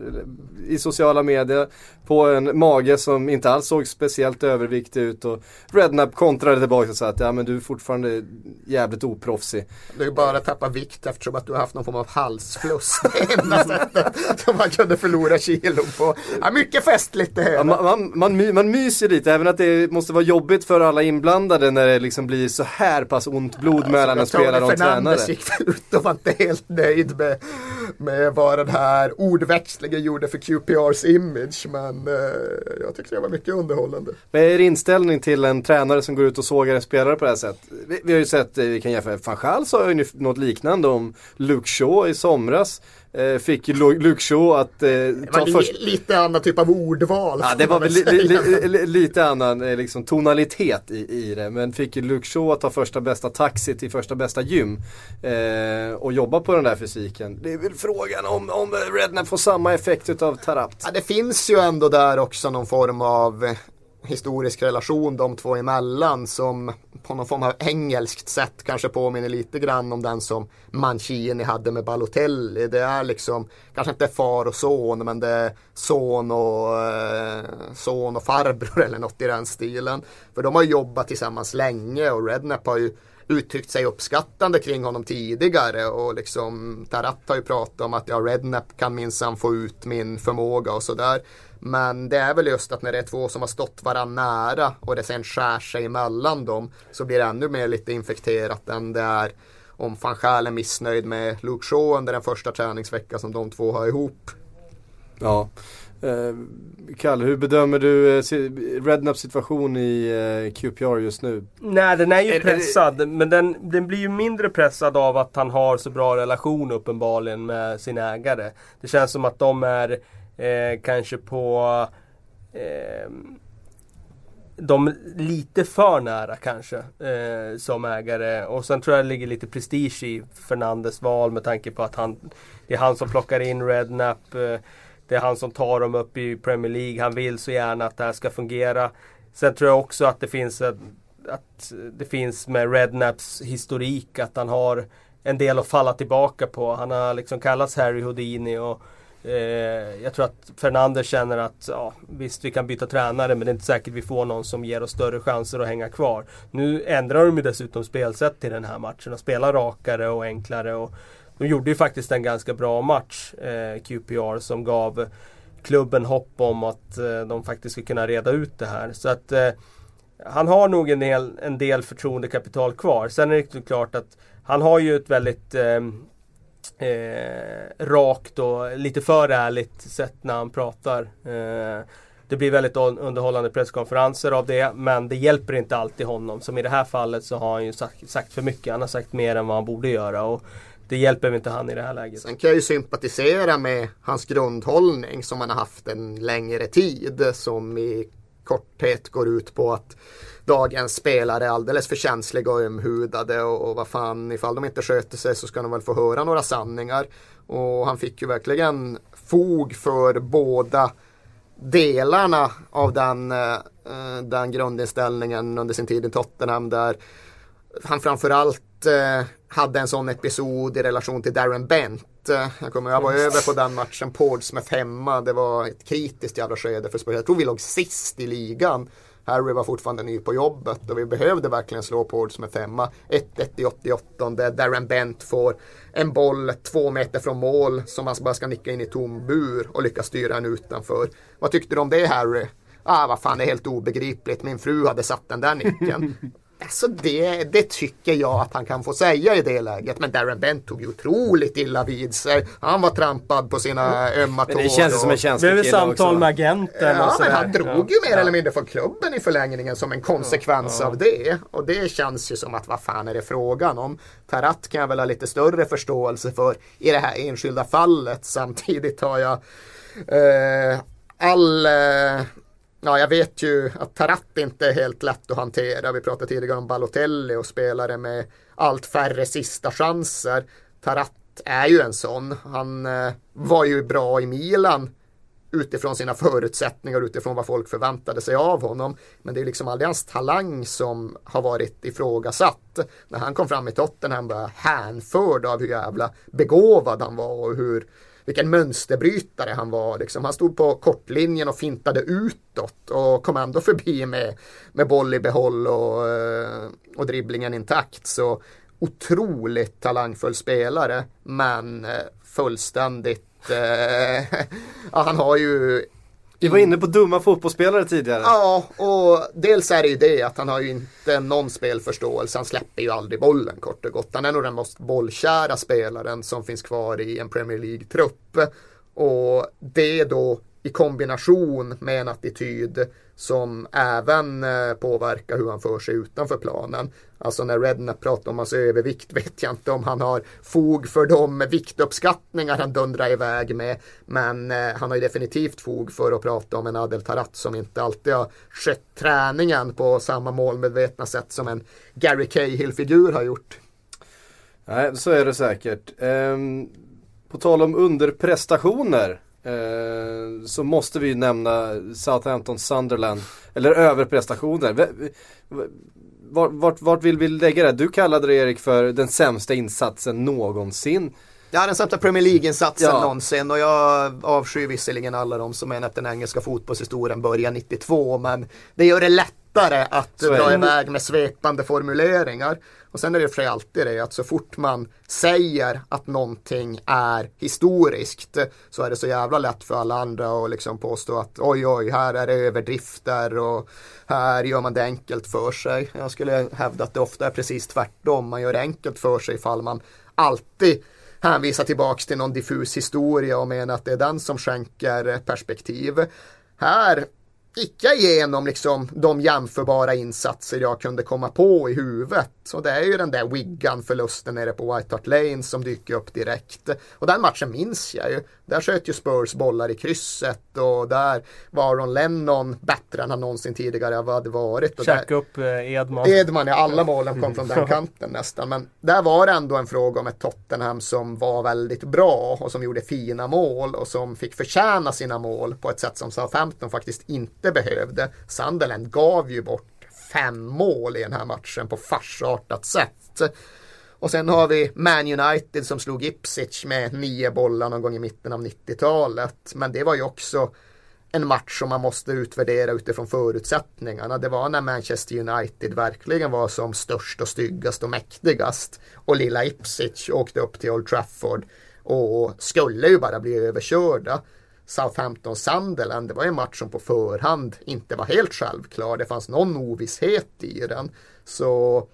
i sociala medier på en mage som inte alls såg speciellt överviktig ut och Rednap kontrade tillbaka och sa att ja men du är fortfarande jävligt oproffsig. Du är bara tappa vikt eftersom att du har haft någon form av halsfluss. Det enda sättet som man kunde förlora kilon på. Ja, mycket festligt det hela. Ja, man, man, man, man myser lite, även att det måste vara jobbigt för alla inblandade när det liksom blir så här pass ont blod alltså, mellan en spelare och en tränare. Gick ut och var inte helt nöjd med, med vad den här ordväxlingen gjorde för QPRs image. Men men eh, jag tyckte det var mycket underhållande. Vad är er inställning till en tränare som går ut och sågar en spelare på det här sättet? Vi, vi har ju sett, eh, vi kan jämföra, van Schaal sa ju något liknande om Luke Shaw i somras. Eh, fick Luke Shaw att eh, ta li först... Lite annan typ av ordval. Ja, det var väl li li li lite annan eh, liksom, tonalitet i, i det. Men fick Luke Shaw att ta första bästa taxi till första bästa gym. Eh, och jobba på den där fysiken. Det är väl frågan om, om Rednap får samma effekt utav Tarapt. Ja, det finns ju ändå där också någon form av historisk relation de två emellan som på någon form av engelskt sätt kanske påminner lite grann om den som Mancini hade med Balotelli. Det är liksom, kanske inte far och son, men det är son och, eh, son och farbror eller något i den stilen. För de har jobbat tillsammans länge och Rednap har ju uttryckt sig uppskattande kring honom tidigare och liksom Tarat har ju pratat om att ja, Rednap kan minsann få ut min förmåga och sådär. Men det är väl just att när det är två som har stått varandra nära och det sen skär sig emellan dem så blir det ännu mer lite infekterat än det är om van Gaal är missnöjd med Luke Shaw under den första träningsveckan som de två har ihop. Ja. Eh, Kalle, hur bedömer du eh, Rednaps situation i eh, QPR just nu? Nej, den är ju pressad. Men den, den blir ju mindre pressad av att han har så bra relation uppenbarligen med sin ägare. Det känns som att de är eh, kanske på eh, de lite för nära kanske eh, som ägare. Och sen tror jag det ligger lite prestige i Fernandes val med tanke på att han det är han som plockar in Rednap. Eh, det är han som tar dem upp i Premier League. Han vill så gärna att det här ska fungera. Sen tror jag också att det finns, ett, att det finns med Rednaps historik att han har en del att falla tillbaka på. Han har liksom kallats Harry Houdini och Eh, jag tror att Fernandez känner att ja, visst vi kan byta tränare men det är inte säkert vi får någon som ger oss större chanser att hänga kvar. Nu ändrar de ju dessutom spelsätt till den här matchen och spelar rakare och enklare. Och de gjorde ju faktiskt en ganska bra match, eh, QPR, som gav klubben hopp om att eh, de faktiskt ska kunna reda ut det här. Så att eh, han har nog en del, en del förtroendekapital kvar. Sen är det klart att han har ju ett väldigt eh, eh, rakt och lite för ärligt sätt när han pratar. Eh, det blir väldigt underhållande presskonferenser av det men det hjälper inte alltid honom. Som i det här fallet så har han ju sagt, sagt för mycket. Han har sagt mer än vad han borde göra. Och det hjälper inte han i det här läget. Sen kan jag ju sympatisera med hans grundhållning som han har haft en längre tid. Som i korthet går ut på att dagens spelare alldeles för känsliga och ömhudade och, och vad fan ifall de inte sköter sig så ska de väl få höra några sanningar. Och han fick ju verkligen fog för båda delarna av den, eh, den grundinställningen under sin tid i Tottenham där han framförallt eh, hade en sån episod i relation till Darren Bent. Jag kommer jag var över på den matchen, Portsmouth hemma. Det var ett kritiskt jävla skede för Spurs. Jag tror vi låg sist i ligan. Harry var fortfarande ny på jobbet och vi behövde verkligen slå Pords med femma. 1-1 i 88 där Darren Bent får en boll två meter från mål som han bara ska nicka in i tom bur och lyckas styra den utanför. Vad tyckte du om det Harry? Ah, vad fan, det är helt obegripligt. Min fru hade satt den där nicken. Alltså det, det tycker jag att han kan få säga i det läget. Men Darren Bent tog ju otroligt illa vid sig. Han var trampad på sina ömma tår. Det känns och... som en känslig kille samtal också. med agenten Ja, men han drog ju mer ja. eller mindre från klubben i förlängningen som en konsekvens ja. av det. Och det känns ju som att vad fan är det frågan om? Tarat kan jag väl ha lite större förståelse för i det här enskilda fallet. Samtidigt har jag eh, all eh, Ja, jag vet ju att Tarat inte är helt lätt att hantera. Vi pratade tidigare om Balotelli och spelare med allt färre sista chanser. Tarat är ju en sån. Han eh, var ju bra i Milan utifrån sina förutsättningar, utifrån vad folk förväntade sig av honom. Men det är liksom aldrig hans talang som har varit ifrågasatt. När han kom fram i Tottenham var han hänförd av hur jävla begåvad han var och hur vilken mönsterbrytare han var. Liksom. Han stod på kortlinjen och fintade utåt och kom ändå förbi med, med boll i behåll och, eh, och dribblingen intakt. Så otroligt talangfull spelare men eh, fullständigt eh, ja, han har ju vi var inne på dumma fotbollsspelare tidigare. Ja, och dels är det ju det att han har ju inte någon spelförståelse. Han släpper ju aldrig bollen kort och gott. Han är nog den mest bollkära spelaren som finns kvar i en Premier League-trupp. Och det då i kombination med en attityd som även eh, påverkar hur han för sig utanför planen. Alltså när Redknapp pratar om hans övervikt vet jag inte om han har fog för de viktuppskattningar han dundrar iväg med. Men eh, han har ju definitivt fog för att prata om en Adel Tarat som inte alltid har skött träningen på samma målmedvetna sätt som en Gary Cahill-figur har gjort. Nej, så är det säkert. Ehm, på tal om underprestationer Eh, så måste vi nämna Southampton Sunderland. Eller överprestationer. Vart, vart, vart vill vi lägga det? Du kallade det Erik för den sämsta insatsen någonsin. Ja, den sämsta Premier League-insatsen ja. någonsin och jag avskyr visserligen alla de som menar att den engelska fotbollshistorien börjar 92 men det gör det lättare att dra iväg med svepande formuleringar. Och sen är det för sig alltid det att så fort man säger att någonting är historiskt så är det så jävla lätt för alla andra att liksom påstå att oj oj här är det överdrifter och här gör man det enkelt för sig. Jag skulle hävda att det ofta är precis tvärtom. Man gör det enkelt för sig ifall man alltid hänvisar tillbaks till någon diffus historia och menar att det är den som skänker perspektiv. Här gick jag igenom liksom de jämförbara insatser jag kunde komma på i huvudet. Och det är ju den där Wiggan-förlusten nere på White Hart Lane som dyker upp direkt. Och den matchen minns jag ju. Där sköt ju Spurs bollar i krysset och där var Ron Lennon bättre än han någonsin tidigare hade varit. Käka upp eh, Edman. Edman, ja alla målen kom från den kanten nästan. Men där var det ändå en fråga om ett Tottenham som var väldigt bra och som gjorde fina mål och som fick förtjäna sina mål på ett sätt som Southampton faktiskt inte behövde. Sunderland gav ju bort fem mål i den här matchen på farsartat sätt. Och sen har vi Man United som slog Ipswich med nio bollar någon gång i mitten av 90-talet. Men det var ju också en match som man måste utvärdera utifrån förutsättningarna. Det var när Manchester United verkligen var som störst och styggast och mäktigast. Och lilla Ipswich åkte upp till Old Trafford och skulle ju bara bli överkörda. Southampton-Sunderland, det var en match som på förhand inte var helt självklar. Det fanns någon ovisshet i den. Så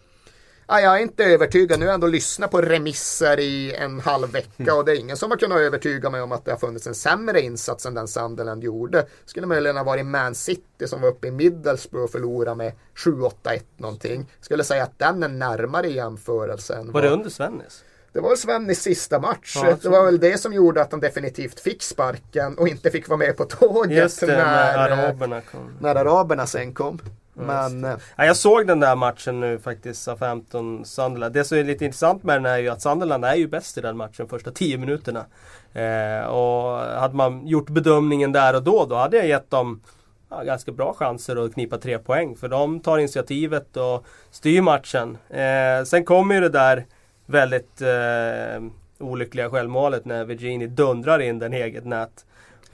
ja, jag är inte övertygad. Nu har jag ändå lyssnat på remisser i en halv vecka och det är ingen som har kunnat övertyga mig om att det har funnits en sämre insats än den Sunderland gjorde. Skulle möjligen ha varit Man City som var uppe i Middlesbrough och förlorade med 7-8-1 någonting. Skulle säga att den är närmare i jämförelsen. Var det under Svennis? Det var Svennis sista match. Ja, det var väl det som gjorde att han definitivt fick sparken och inte fick vara med på tåget det, när, när araberna kom. när araberna sen kom. Men eh, Ja, jag såg den där matchen nu faktiskt, Southampton Sunderland. Det som är lite intressant med den är ju att Sunderland är ju bäst i den matchen första 10 minuterna. Eh, och hade man gjort bedömningen där och då, då hade jag gett dem ja, ganska bra chanser att knipa tre poäng. För de tar initiativet och styr matchen. Eh, sen kommer ju det där väldigt eh, olyckliga självmålet när Virginie dundrar in den eget nät.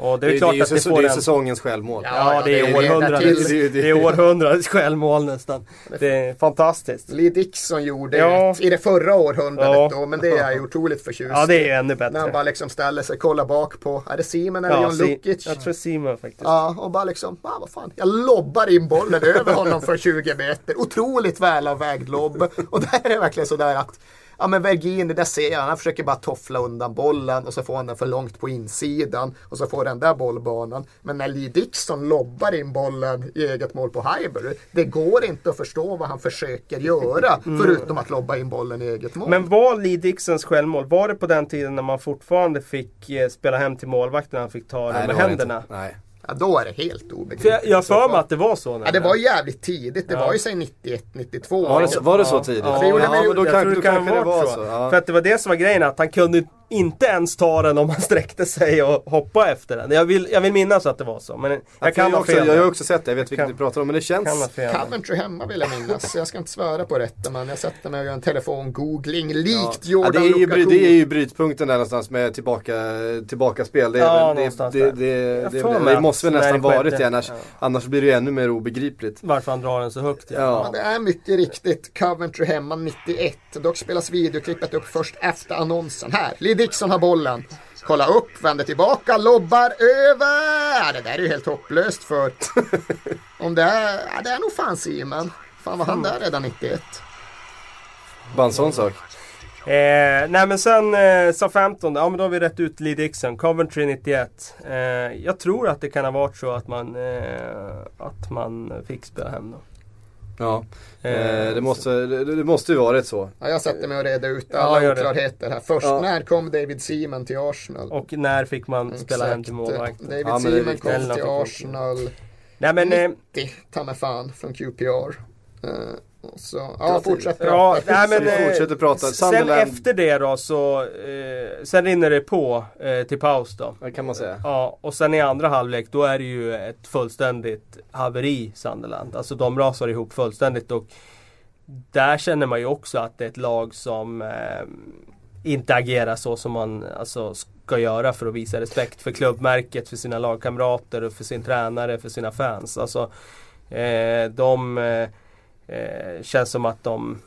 Och det är, klart ju att det får det är en... säsongens självmål. Ja, Ja, det är det är århundradets, det- det- det är århundradets självmål nästan. Det är fantastiskt. Lee Dixon gjorde Ja. ett i det förra århundradet Ja. då, men det är jag ju otroligt förtjust Ja, det är ännu När han bättre. bara liksom ställer sig, kollar bak på, är det Simon eller Ja, John Lukic? jag tror Simon faktiskt. Ja, och bara liksom, ah, vad fan, jag lobbar in bollen över honom för 20 meter. Otroligt välavvägd lobb. Och där är det verkligen sådär att Ja men Vergini, där ser jag, han försöker bara toffla undan bollen och så får han den för långt på insidan och så får den där bollbanan. Men när Lee Dixon lobbar in bollen i eget mål på Highbury, det går inte att förstå vad han försöker göra förutom att lobba in bollen i eget mål. Men var Lee Dixons självmål, var det på den tiden när man fortfarande fick eh, spela hem till målvakten när han fick ta det Nej, med det var det händerna? inte. Nej. Ja, då är det helt För obegripligt. jag jag har för mig att det var så. Ja, det var jävligt tidigt. Det Ja. var ju säg 91, 92. Var det så, var det så Ja. tidigt? Ja, gjorde mig- men då, jag kan, tror då kanske det var så. så. Ja. För att det var det som var grejen, att han kunde inte ens ta den om han sträckte sig och hoppa efter den. Jag vill, jag vill minnas att det var så, men jag Jag, kan jag, ha också, jag har ju också sett det, jag vet vilket du pratar om, men det känns... Coventry hemma vill jag minnas. Jag ska inte svära på detta men jag sätter mig och gör en telefon-googling likt Ja, Jordan det, är ju, Lukaku. det är ju brytpunkten där någonstans med tillbaka, tillbaka spel. Det, Ja, det, det, det, det, måste väl nästan varit det, annars, ja. annars blir det ju ännu mer obegripligt. Varför han drar den så högt. Ja. Ja, det är mycket riktigt Coventry hemma 91. Dock spelas videoklippet upp först efter annonsen. Här, Dixon har bollen. Kolla upp, vänder tillbaka, lobbar över. Det där är ju helt hopplöst för... Om det är... Ja, det är nog fan Simon. Fan var han där redan 91? Bara en sån sak. Eh, nej men sen eh, Southampton, ja men då har vi rätt ut Lee Dixon, Coventry 91. Eh, jag tror att det kan ha varit så att man, eh, att man fick spela hem då. Ja, Eh, eh, det, måste, det, det måste ju varit så. Ja, jag sätter mig och reder ut Ja, alla det. oklarheter här. Först, Ja. när kom David Seaman till Arsenal? Och när fick man spela hem till Exakt. målvakten? David Ja, Seaman kom till Arsenal Nej men, eh, 90, ta mig fan, från QPR. Eh, så, ja, fortsätt ja, prata. nej, men, vi eh, fortsätter prata. Sen efter det då så, eh, sen rinner det på eh, till paus då. Det kan man säga. Ja, och sen i andra halvlek då är det ju ett fullständigt haveri Sunderland. Alltså de rasar ihop fullständigt och där känner man ju också att det är ett lag som eh, inte agerar så som man alltså, ska göra för att visa respekt för klubbmärket, för sina lagkamrater, och för sin tränare, för sina fans. Alltså, eh, de eh, känns som att de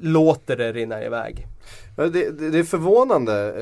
låter det rinna iväg. Det, det, det är förvånande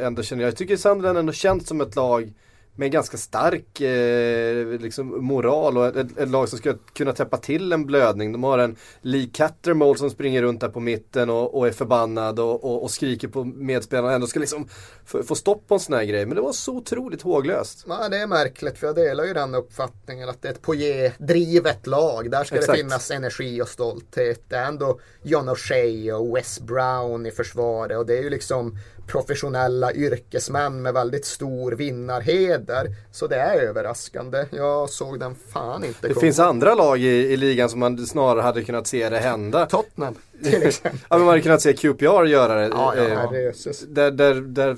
eh, ändå känner jag. Jag tycker Sunderland ändå känns som ett lag med ganska stark eh, liksom moral och ett, ett lag som ska kunna täppa till en blödning. De har en Lee Cattermole som springer runt där på mitten och, och är förbannad och, och, och skriker på medspelarna och ändå ska liksom få, få stopp på en sån här grej. Men det var så otroligt håglöst. Ja, det är märkligt för jag delar ju den uppfattningen att det är ett Poirier-drivet lag. Där ska Exakt. det finnas energi och stolthet. Det är ändå John O'Shea och Wes Brown i försvaret och det är ju liksom professionella yrkesmän med väldigt stor vinnarheder. Så det är överraskande. Jag såg den fan inte Det komma. finns andra lag i, i ligan som man snarare hade kunnat se det hända. Tottenham till exempel. Ja, men man hade kunnat se QPR göra det. ja, ja, eh, herrejösses. där, där, där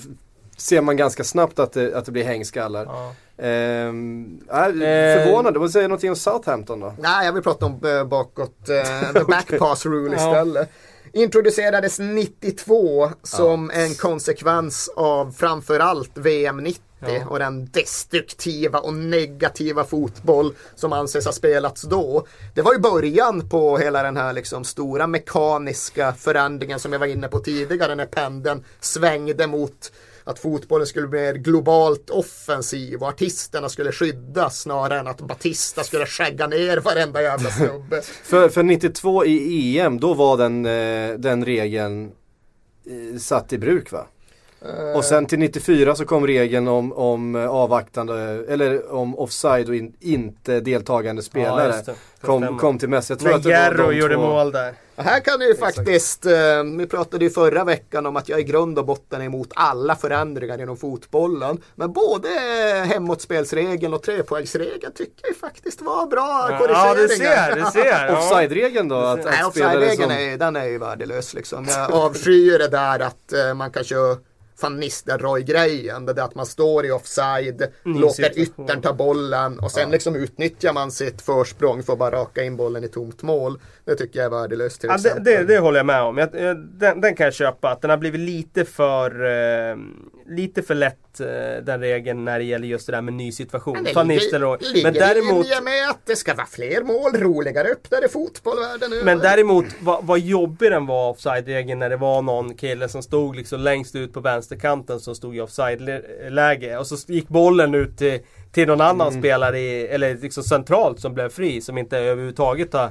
ser man ganska snabbt att det, att det blir hängskallar. Ja. Ehm, äh, Eh. förvånad, vad säger någonting om Southampton då? Nej, jag vill prata om eh, bakåt, eh, the back pass rule Ja. istället. Introducerades 92 som en konsekvens av framförallt VM 90 Ja. och den destruktiva och negativa fotboll som anses ha spelats då. Det var ju början på hela den här liksom stora mekaniska förändringen som jag var inne på tidigare när pendeln svängde mot att fotbollen skulle bli mer globalt offensiv och artisterna skulle skyddas snarare än att Batista skulle skägga ner varenda jävla snubbe. för, för 92 i EM, då var den, eh, den regeln eh, satt i bruk va? Och sen till 94 så kom regeln om, om avvaktande, eller om offside och in, inte deltagande spelare. Det kom, kom till Messi. Jag tror När att det var Gerro de gjorde två. mål där. Och här kan det ju faktiskt, eh, vi pratade ju förra veckan om att jag i grund och botten är emot alla förändringar inom fotbollen. Men både hemåtspelsregeln och trepoängsregeln tycker jag ju faktiskt var bra Ja, korrigeringar. du ser, du ser. Ja. Offside-regeln då? Att, Nej, offside-regeln som... är, ju- den är ju värdelös liksom. Jag avskyr det där att eh, man kan köra Van Nistelrooy-grejen. Det där att man står i offside, Ny låter yttern ta bollen och sen liksom utnyttjar man sitt försprång för att bara raka in bollen i tomt mål. Det tycker jag är värdelöst till Ja, det, exempel. det, det håller jag med om. Jag, den, den kan jag köpa. Att den har blivit lite för, eh, lite för lätt eh, den regeln när det gäller just det där med ny situation. Men det Van ligger, Nistelrooy. ligger Men däremot, i linje med att det ska vara fler mål, roligare öppnare fotbollvärlden nu. men däremot vad, vad jobbig den var offside-regeln när det var någon kille som stod liksom längst ut på vänsterkanten som stod i offside-läge. Och så gick bollen ut till, till någon annan Mm. spelare, i, eller liksom centralt som blev fri. Som inte överhuvudtaget har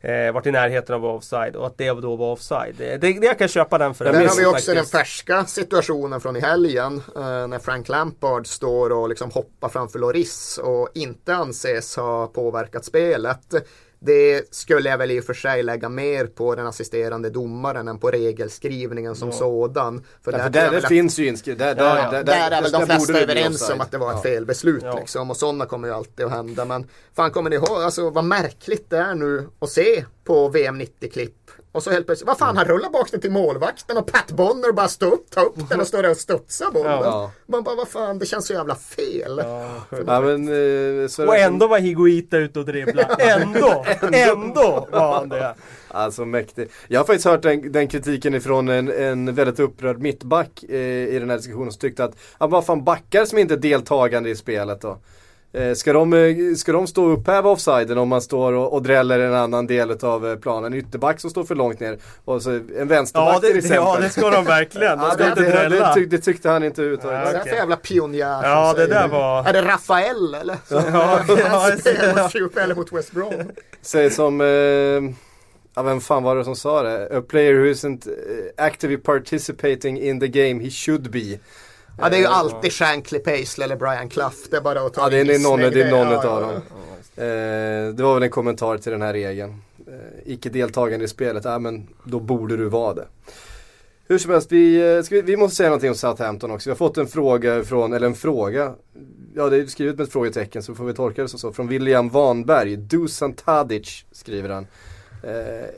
eh, varit i närheten av offside. Och att det då var offside. Det, det, jag kan köpa den för Där har vi också faktiskt. den färska situationen från i helgen eh, när Frank Lampard står och liksom hoppar framför Loris och inte anses ha påverkat spelet. Det skulle jag väl i och för sig lägga mer på den assisterande domaren än på regelskrivningen som sådan. För Ja, för tror där, det finns ju inskrivet. Där, där, Ja, ja. där, där är väl de där flesta överens om att det var ett Ja. felbeslut Ja. liksom. Och sådana kommer ju alltid att hända. Men fan kommer ni ihåg alltså, vad märkligt det är nu att se på VM 90-klipp. Och så helt plötsligt, vad fan han rullar bak den till målvakten och Pat Bonner bara står upp, tar upp den och står där och studsar bollen. Ja. Man bara, vad fan, det känns så jävla fel. Ja, men, eh, så Och ändå var Higuita ute och dribbla. Ändå! ändå var han det. Alltså mäktig. Jag har faktiskt hört den, den kritiken ifrån en, en väldigt upprörd mittback eh, i den här diskussionen som tyckte att, ja vad fan backar som inte är deltagande i spelet då? Eh, ska, de, eh, ska de stå och upphäva offsiden om man står och, och dräller en annan del av eh, planen? En ytterback som står för långt ner och så en vänsterback Ja det, till det, exempel. ja det ska de verkligen. De Ja, ska det, inte det, det, drälla. tyck, det tyckte han inte ut. Ja, det okej. för jävla pionjär som Ja det säger där var... Är det Rafael eller? Ja, ja, Sheffield eller mot West Brom. Säger som, eh, ja vem fan var det som sa det? A player who isn't actively participating in the game he should be. Ja det är ju alltid Shankly Paisley eller Brian Clough. Det är bara att ta Ja det är, någon, det är någon ja, dem. Eh, det var väl en kommentar till den här regeln. Eh, icke deltagande i spelet, ja men då borde du vara det. Hur som helst, vi, eh, vi, vi måste säga någonting om Southampton också. Vi har fått en fråga från, eller en fråga, ja det är skrivet med ett frågetecken så får vi tolka det som så. Från William Wanberg, Dusan Tadic skriver han. Eh,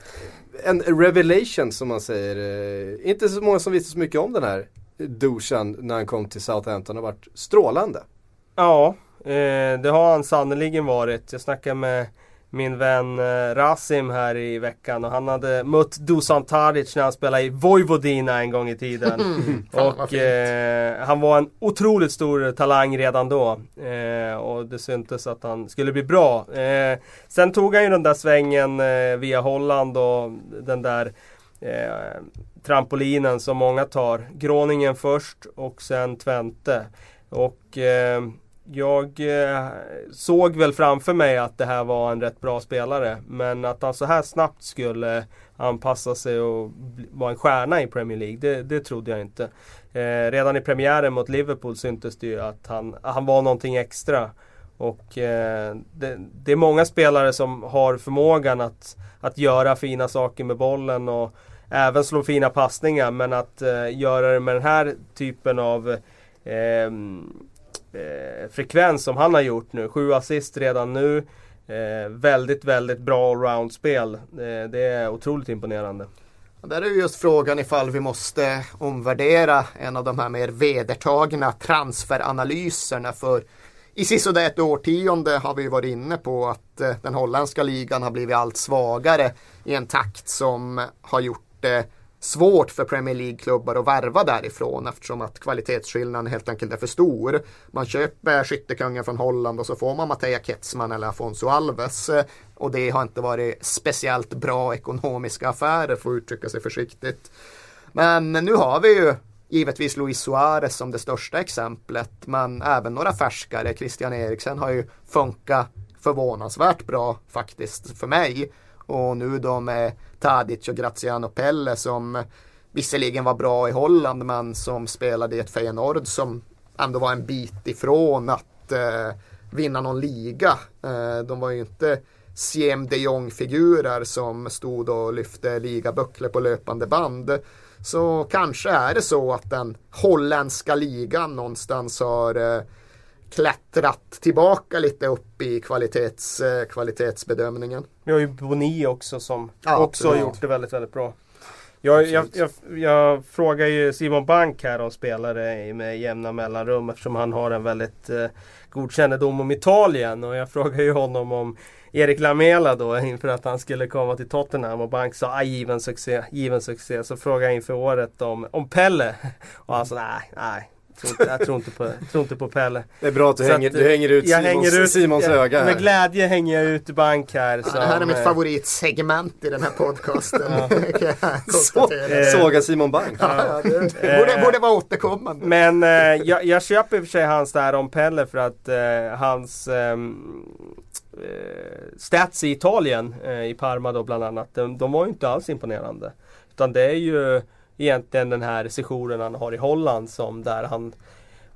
en revelation som man säger. Eh, inte så många som visste så mycket om den här Dusan när han kom till Southampton och varit strålande. Ja, eh, det har han sannerligen varit. Jag snackade med min vän eh, Rasim här i veckan och han hade mött Dusan Tadic när han spelade i Vojvodina en gång i tiden. Fan, vad och eh, han var en otroligt stor talang redan då. Eh, och det syntes att han skulle bli bra. Eh, sen tog han ju den där svängen eh, via Holland och den där eh, trampolinen som många tar. Gråningen först och sen Twente. Och eh, jag eh, såg väl framför mig att det här var en rätt bra spelare. Men att han så här snabbt skulle anpassa sig och vara en stjärna i Premier League, det, det trodde jag inte. Eh, redan i premiären mot Liverpool syntes det ju att han, han var någonting extra. Och eh, det, det är många spelare som har förmågan att, att göra fina saker med bollen och även slå fina passningar. Men att eh, göra det med den här typen av ehm, eh, frekvens som han har gjort nu. Sju assist redan nu. Eh, väldigt, väldigt bra allround-spel. Eh, det är otroligt imponerande. Och Där är just frågan ifall vi måste omvärdera en av de här mer vedertagna transferanalyserna. För i sisådär ett årtionde har vi varit inne på att eh, den holländska ligan har blivit allt svagare i en takt som har gjort det eh, svårt för Premier League-klubbar att värva därifrån eftersom att kvalitetsskillnaden helt enkelt är för stor. Man köper skyttekungen från Holland och så får man Mattia Ketsman eller Afonso Alves. Eh, och det har inte varit speciellt bra ekonomiska affärer för att uttrycka sig försiktigt. Men nu har vi ju givetvis Luis Suarez som det största exemplet men även några färskare. Christian Eriksen har ju funkat förvånansvärt bra faktiskt för mig. Och nu då med Tadic och Graziano Pelle som visserligen var bra i Holland men som spelade i ett Feyenoord som ändå var en bit ifrån att eh, vinna någon liga. Eh, de var ju inte Siem de Jong-figurer som stod och lyfte ligabucklor på löpande band. Så kanske är det så att den holländska ligan någonstans har eh, klättrat tillbaka lite upp i kvalitets, eh, kvalitetsbedömningen. Vi har ju Boni också som Ja, också har gjort det väldigt, väldigt bra. Jag, jag, jag, jag frågar ju Simon Bank här om spelare med jämna mellanrum eftersom han har en väldigt eh, god kännedom om Italien. Och jag frågar ju honom om Erik Lamela då inför att han skulle komma till Tottenham och Bank sa ah, given succé, given succé. Så frågade jag inför året om, om Pelle. Och han sa nej, nej. Jag tror inte, jag tror inte, på, tror inte på Pelle. Det är bra att du, Så hänger, att, du hänger ut jag Simons, hänger ut- Simons jag- öga här. Med glädje hänger jag ut Bank här. Ja, som, det här är mitt eh, favoritsegment i den här podcasten. Så. Eh, såga Simon Bank. Ja, ja, det borde, borde vara återkommande. Men eh, jag, jag köper i och för sig hans där om Pelle för att eh, hans ehm, eh, stats i Italien, eh, i Parma då bland annat, de, de var ju inte alls imponerande. Utan det är ju egentligen den här sessionen han har i Holland som där han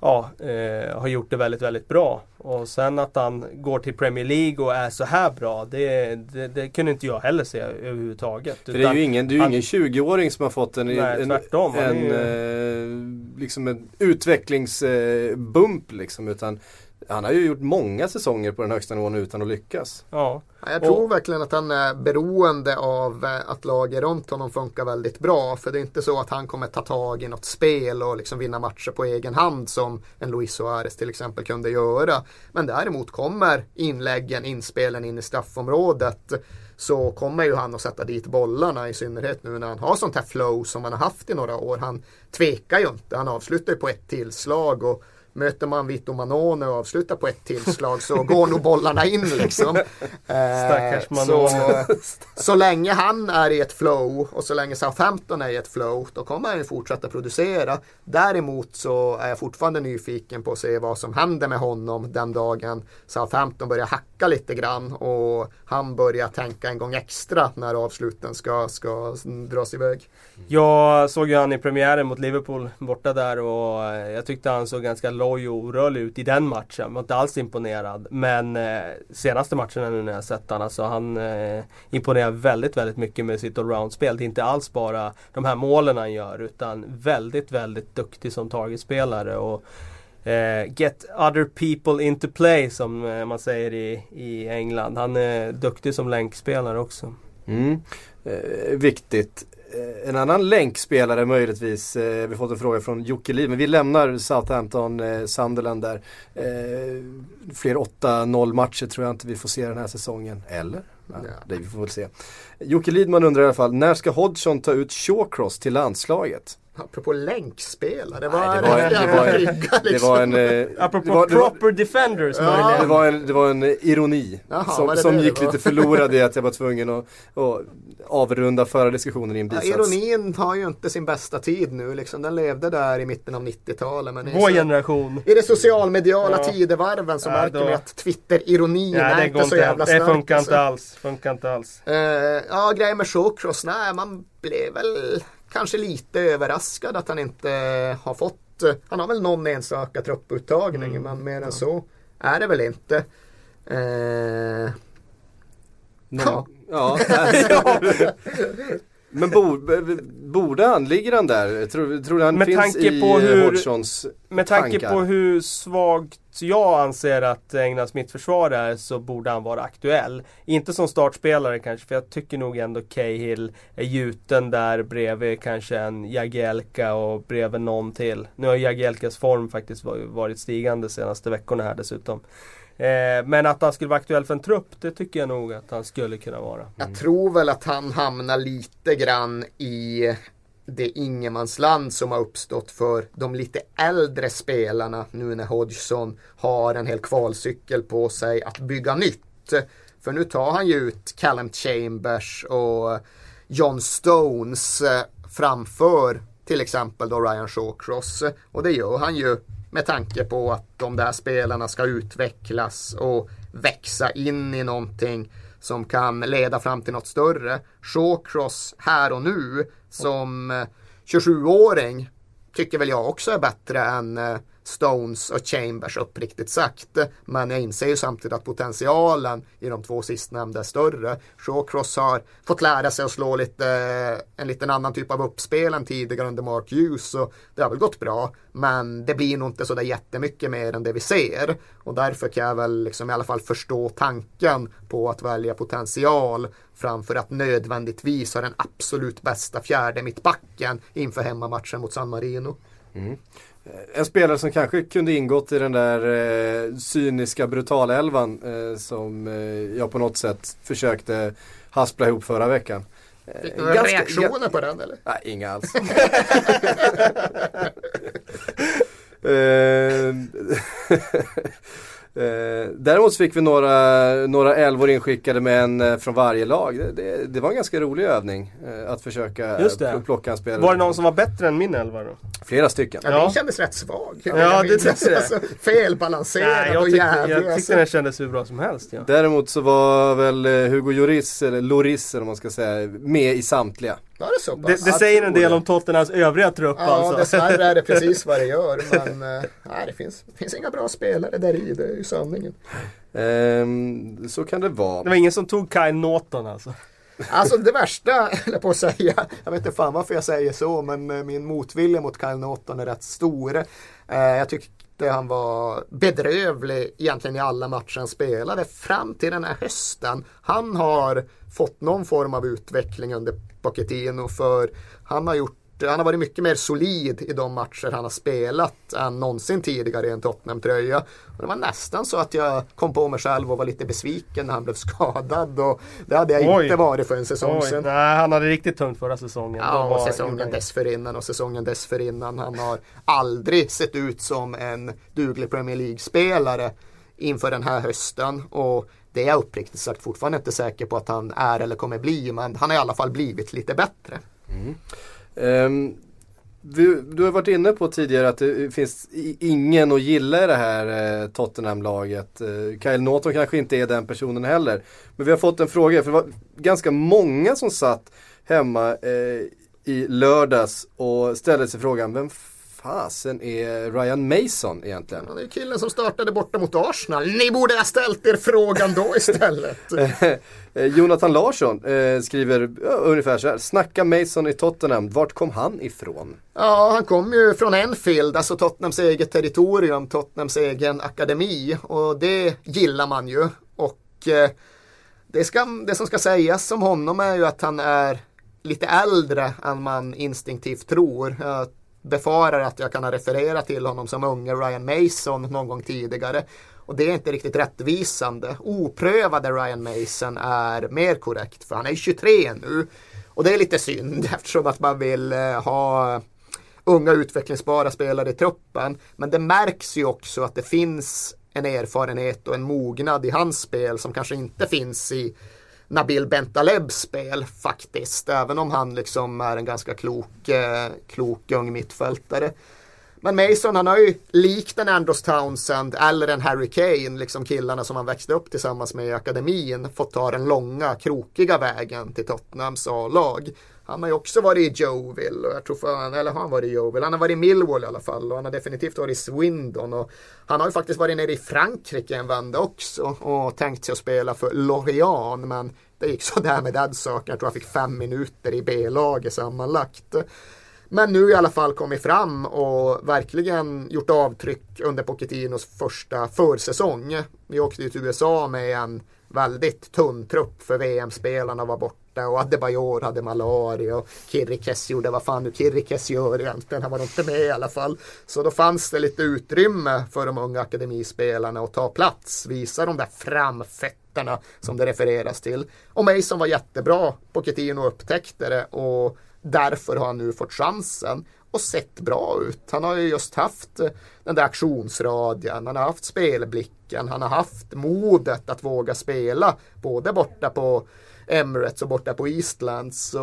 ja, eh, har gjort det väldigt, väldigt bra. Och sen att han går till Premier League och är så här bra, det, det, det kunde inte jag heller se överhuvudtaget. För det är ju ingen, är ju ingen 20-åring som har fått en, Nej, en, tvärtom. En, eh, liksom en utvecklingsbump liksom. Utan han har ju gjort många säsonger på den högsta nivån utan att lyckas. Ja, Ja, Jag tror Och- verkligen att han är beroende av eh, att laget runt honom funkar väldigt bra. För det är inte så att han kommer ta tag i något spel och liksom vinna matcher på egen hand som en Luis Suarez till exempel kunde göra. Men däremot kommer inläggen, inspelen in i straffområdet så kommer ju han att sätta dit bollarna i synnerhet nu när han har sånt här flow som han har haft i några år. Han tvekar ju inte. Han avslutar ju på ett tillslag och Möter man Vito Manone och avslutar på ett tillslag så går nog bollarna in liksom. Eh, Stackars så, Manone. så länge han är i ett flow och så länge Southampton är i ett flow då kommer han ju fortsätta producera. Däremot så är jag fortfarande nyfiken på att se vad som händer med honom den dagen Southampton börjar hacka lite grann och han börjar tänka en gång extra när avsluten ska, ska dras iväg. Jag såg ju han i premiären mot Liverpool borta där och eh, jag tyckte han såg ganska loj och orörlig ut i den matchen. Var inte alls imponerad. Men eh, senaste matchen nu när jag sett honom, alltså han eh, imponerar väldigt, väldigt mycket med sitt allroundspel. Det är inte alls bara de här målen han gör utan väldigt, väldigt duktig som targetspelare. Och, Eh, get other people into play som eh, man säger i, i England. Han är duktig som länkspelare också. Mm. Eh, viktigt. Eh, en annan länkspelare möjligtvis, eh, vi fått en fråga från Jocke Liv, men vi lämnar Southampton, eh, Sunderland där. Eh, fler 8-0 matcher tror jag inte vi får se den här säsongen. Eller? Ja. Det vi får väl se. Jocke Lidman undrar i alla fall, när ska Hodgson ta ut Shawcross till landslaget? Apropå länkspelare, Nej, vad är det var- det det var- brygga, Det liksom? var en... Eh, Apropå det var, det var, proper defenders Ja. det var en, det var en eh, ironi Jaha, som, var det som det det gick var? lite förlorad i att jag var tvungen att, att avrunda förra diskussionen i en Ja, bisats. ironin har ju inte sin bästa tid nu liksom. Den levde där i mitten av 90-talet. Men i, Vår så, generation. i det socialmediala Ja. tidevarven så Ja, märker då- man att Twitter-ironin Nej, är det inte så jävla Det stark. funkar alltså. inte alls. Funkar inte alls. Eh, ja, grejen med Shawcross, nej man blev väl kanske lite överraskad att han inte har fått, han har väl någon enstaka trupputtagning Mm. men mer än så är det väl inte. Eh, Ja. ja. Men bo, b- borde han, ligger han där? Tror, tror han Med finns tanke i på hur- Hodgsons Med tanke tankar? på hur svagt jag anser att Englands mittförsvar är så borde han vara aktuell. Inte som startspelare kanske för jag tycker nog ändå Cahill är gjuten där bredvid kanske en Jagielka och bredvid någon till. Nu har Jagielkas form faktiskt var- varit stigande de senaste veckorna här dessutom. Eh, men att han skulle vara aktuell för en trupp, det tycker jag nog att han skulle kunna vara. Jag tror väl att han hamnar lite grann i det ingenmansland som har uppstått för de lite äldre spelarna nu när Hodgson har en hel kvalcykel på sig att bygga nytt. För nu tar han ju ut Callum Chambers och John Stones eh, framför till exempel då Ryan Shawcross. Och det gör han ju med tanke på att de där spelarna ska utvecklas och växa in i någonting som kan leda fram till något större. Shawcross här och nu som eh, 27-åring tycker väl jag också är bättre än eh, Stones och Chambers uppriktigt sagt. Men jag inser ju samtidigt att potentialen i de två sistnämnda är större. Shawcross har fått lära sig att slå lite, en liten annan typ av uppspel än tidigare under Mark Hughes och det har väl gått bra. Men det blir nog inte sådär jättemycket mer än det vi ser. Och därför kan jag väl liksom i alla fall förstå tanken på att välja potential framför att nödvändigtvis ha den absolut bästa fjärde mittbacken inför hemmamatchen mot San Marino. Mm. En spelare som kanske kunde ingått i den där eh, cyniska brutalelvan eh, som eh, jag på något sätt försökte haspla ihop förra veckan. Fick du några reaktioner på den eller? Nej, inga alls. Eh, däremot fick vi några, några älvor inskickade med en eh, från varje lag. Det, det, det, var en ganska rolig övning eh, att försöka Just det. plocka en spelare. Var det någon som var bättre än min elva då? Flera stycken. Ja, ja. den kändes rätt svag. Ja, det tyckte det. Alltså, felbalanserad Nej, jag och tyckte, jävlig. Jag tyckte alltså. den kändes hur bra som helst. Ja. Däremot så var väl eh, Hugo Lloris, eller Loris eller man ska säga, med i samtliga. Ja, det, så det, det säger en del om Tottenhams övriga trupp ja, alltså. dessvärre är det precis vad det gör. Men eh, nej, det, finns, det finns inga bra spelare där i, det är ju sanningen. Ehm, så kan det vara. Det var ingen som tog Kyle Norton alltså. Alltså det värsta, eller på att säga, jag vet inte fan varför jag säger så, men eh, min motvilja mot Kyle Norton är rätt stor. Eh, jag tyckte han var bedrövlig egentligen i alla matcher han spelade fram till den här hösten. Han har fått någon form av utveckling under Pochettino för han har gjort han har varit mycket mer solid i de matcher han har spelat än någonsin tidigare i en Tottenham-tröja. Det var nästan så att jag kom på mig själv och var lite besviken när han blev skadad. Och det hade jag Oj. inte varit för en säsong Oj. sedan. Nej, han hade riktigt tungt förra säsongen. Ja, och säsongen dessförinnan och säsongen dessförinnan. Han har aldrig sett ut som en duglig Premier League-spelare inför den här hösten. Och det är jag uppriktigt sagt fortfarande inte säker på att han är eller kommer bli. Men han har i alla fall blivit lite bättre. Mm. Ehm, um, du, du, har varit inne på tidigare att det finns ingen att gilla i det här eh, Tottenham-laget. Eh, Kyle Norton kanske inte är den personen heller. Men vi har fått en fråga, för det var ganska många som satt hemma eh, i lördags och ställde sig frågan, vem fasen är Ryan Mason egentligen? Han är killen som startade borta mot Arsenal. Ni borde ha ställt er frågan då istället. Eh, Jonathan Larsson eh, skriver ja, ungefär så här. Snacka Mason i Tottenham, vart kom han ifrån? Ja, han kom ju från Enfield, alltså Tottenhams eget territorium, Tottenhams egen akademi. Och det gillar man ju. Och eh, det, ska, det som ska sägas om honom är ju att han är lite äldre än man instinktivt tror. Jag befarar att jag kan ha refererat till honom som unge Ryan Mason någon gång tidigare. Och det är inte riktigt rättvisande. Oprövade Ryan Mason är mer korrekt för han är 23 nu. Och det är lite synd eftersom att man vill eh, ha unga utvecklingsbara spelare i truppen. Men det märks ju också att det finns en erfarenhet och en mognad i hans spel som kanske inte finns i Nabil Bentalebs spel faktiskt. Även om han liksom är en ganska klok, eh, klok ung mittfältare. Men Mason han har ju likt en Andros Townsend eller en Harry Kane, liksom killarna som han växte upp tillsammans med i akademin, fått ta den långa krokiga vägen till Tottenhams A-lag. Han har ju också varit i Joville och jag tror fan, eller har han varit i Joville? Han har varit i Millwall i alla fall och han har definitivt varit i Swindon och han har ju faktiskt varit nere i Frankrike en vända också och tänkt sig att spela för Lorient men det gick sådär med den saken. Jag tror han fick fem minuter i B-laget sammanlagt. Men nu i alla fall kommit fram och verkligen gjort avtryck under Pochettinos första försäsong. Vi åkte ju till USA med en väldigt tunn trupp för VM-spelarna var borta och Adebayor hade malaria och Kirikes gjorde vad fan nu Kirikes gör egentligen. Han var inte med i alla fall. Så då fanns det lite utrymme för de unga akademispelarna att ta plats, visa de där framfötterna som det refereras till. Och Mason var jättebra. Pochettino upptäckte det och Därför har han nu fått chansen och sett bra ut. Han har ju just haft eh, den där aktionsradien, han har haft spelblicken, han har haft modet att våga spela både borta på Emirates och borta på Eastlands.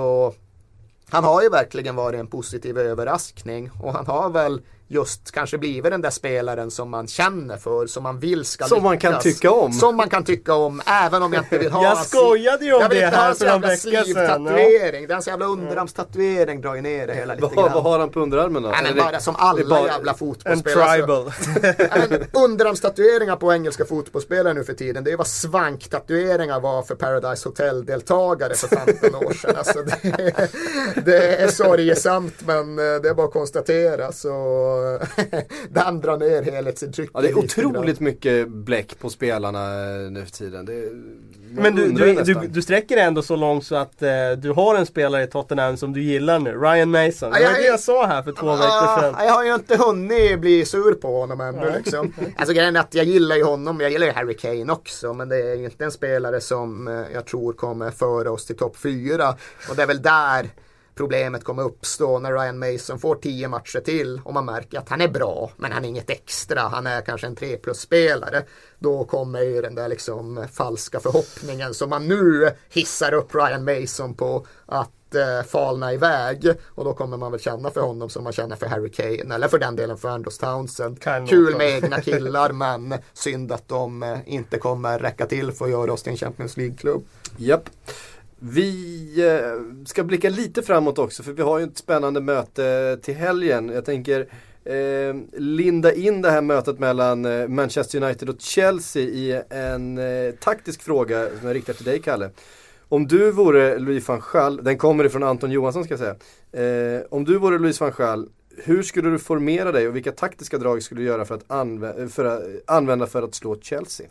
Han har ju verkligen varit en positiv överraskning och han har väl just kanske blivit den där spelaren som man känner för, som man vill ska Som man kan lyckas. tycka om. Som man kan tycka om, även om jag inte vill ha Jag skojade ju om jag vill det inte här för någon vecka sedan, sleeve-tatuering. Den jävla underarmstatuering drar ju ner det hela lite Vad, grann. vad har han på underarmen då? Nej, men bara som alla är bara- jävla En fotbollsspelare. tribal. Ja, men underarmstatueringar på engelska fotbollsspelare nu för tiden, det är vad svanktatueringar var för Paradise Hotel-deltagare för 15 år sedan. Alltså det, det är sorgesamt men eh, det är bara att konstatera. Så den drar ner helhetsintrycket. Ja, det är otroligt mycket bläck på spelarna eh, nu för tiden. Det, man Men du, du, du, du sträcker det ändå så långt så att eh, du har en spelare i Tottenham som du gillar nu, Ryan Mason. Det Ja, var jag- det jag sa här för två veckor sedan. Ah, jag har ju inte hunnit bli sur på honom ännu liksom. Alltså grejen är att jag gillar ju honom, jag gillar ju Harry Kane också. Men det är ju inte en spelare som eh, jag tror kommer föra oss till topp 4. Och det är väl där problemet kommer uppstå när Ryan Mason får 10 matcher till och man märker att han är bra men han är inget extra. Han är kanske en 3 plus-spelare. Då kommer ju den där liksom falska förhoppningen som man nu hissar upp Ryan Mason på att eh, falna iväg. Och då kommer man väl känna för honom som man känner för Harry Kane eller för den delen för Andros Townsend. Kan Kul med egna killar men synd att de eh, inte kommer räcka till för att göra oss till en Champions League-klubb. Japp. Vi eh, ska blicka lite framåt också för vi har ju ett spännande möte till helgen. Jag tänker eh, linda in det här mötet mellan eh, Manchester United och Chelsea i en eh, taktisk fråga som jag riktar till dig Kalle. Om du vore Louis van Gaal, den kommer ifrån Anton Johansson ska jag säga. Eh, om du vore Louis van Gaal, hur skulle du formera dig och vilka taktiska drag skulle du göra för att, anvä- för att använda för att slå Chelsea?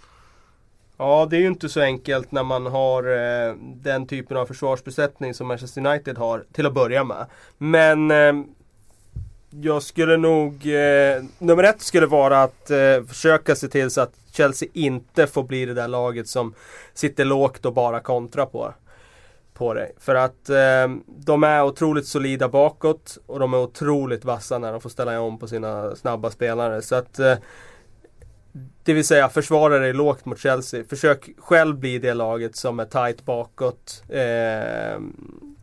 Ja, det är ju inte så enkelt när man har eh, den typen av försvarsbesättning som Manchester United har till att börja med. Men eh, jag skulle nog... Eh, nummer ett skulle vara att eh, försöka se till så att Chelsea inte får bli det där laget som sitter lågt och bara kontra på, på dig. För att eh, de är otroligt solida bakåt och de är otroligt vassa när de får ställa om på sina snabba spelare. Så att eh, det vill säga försvara dig lågt mot Chelsea. Försök själv bli det laget som är tight bakåt. Eh,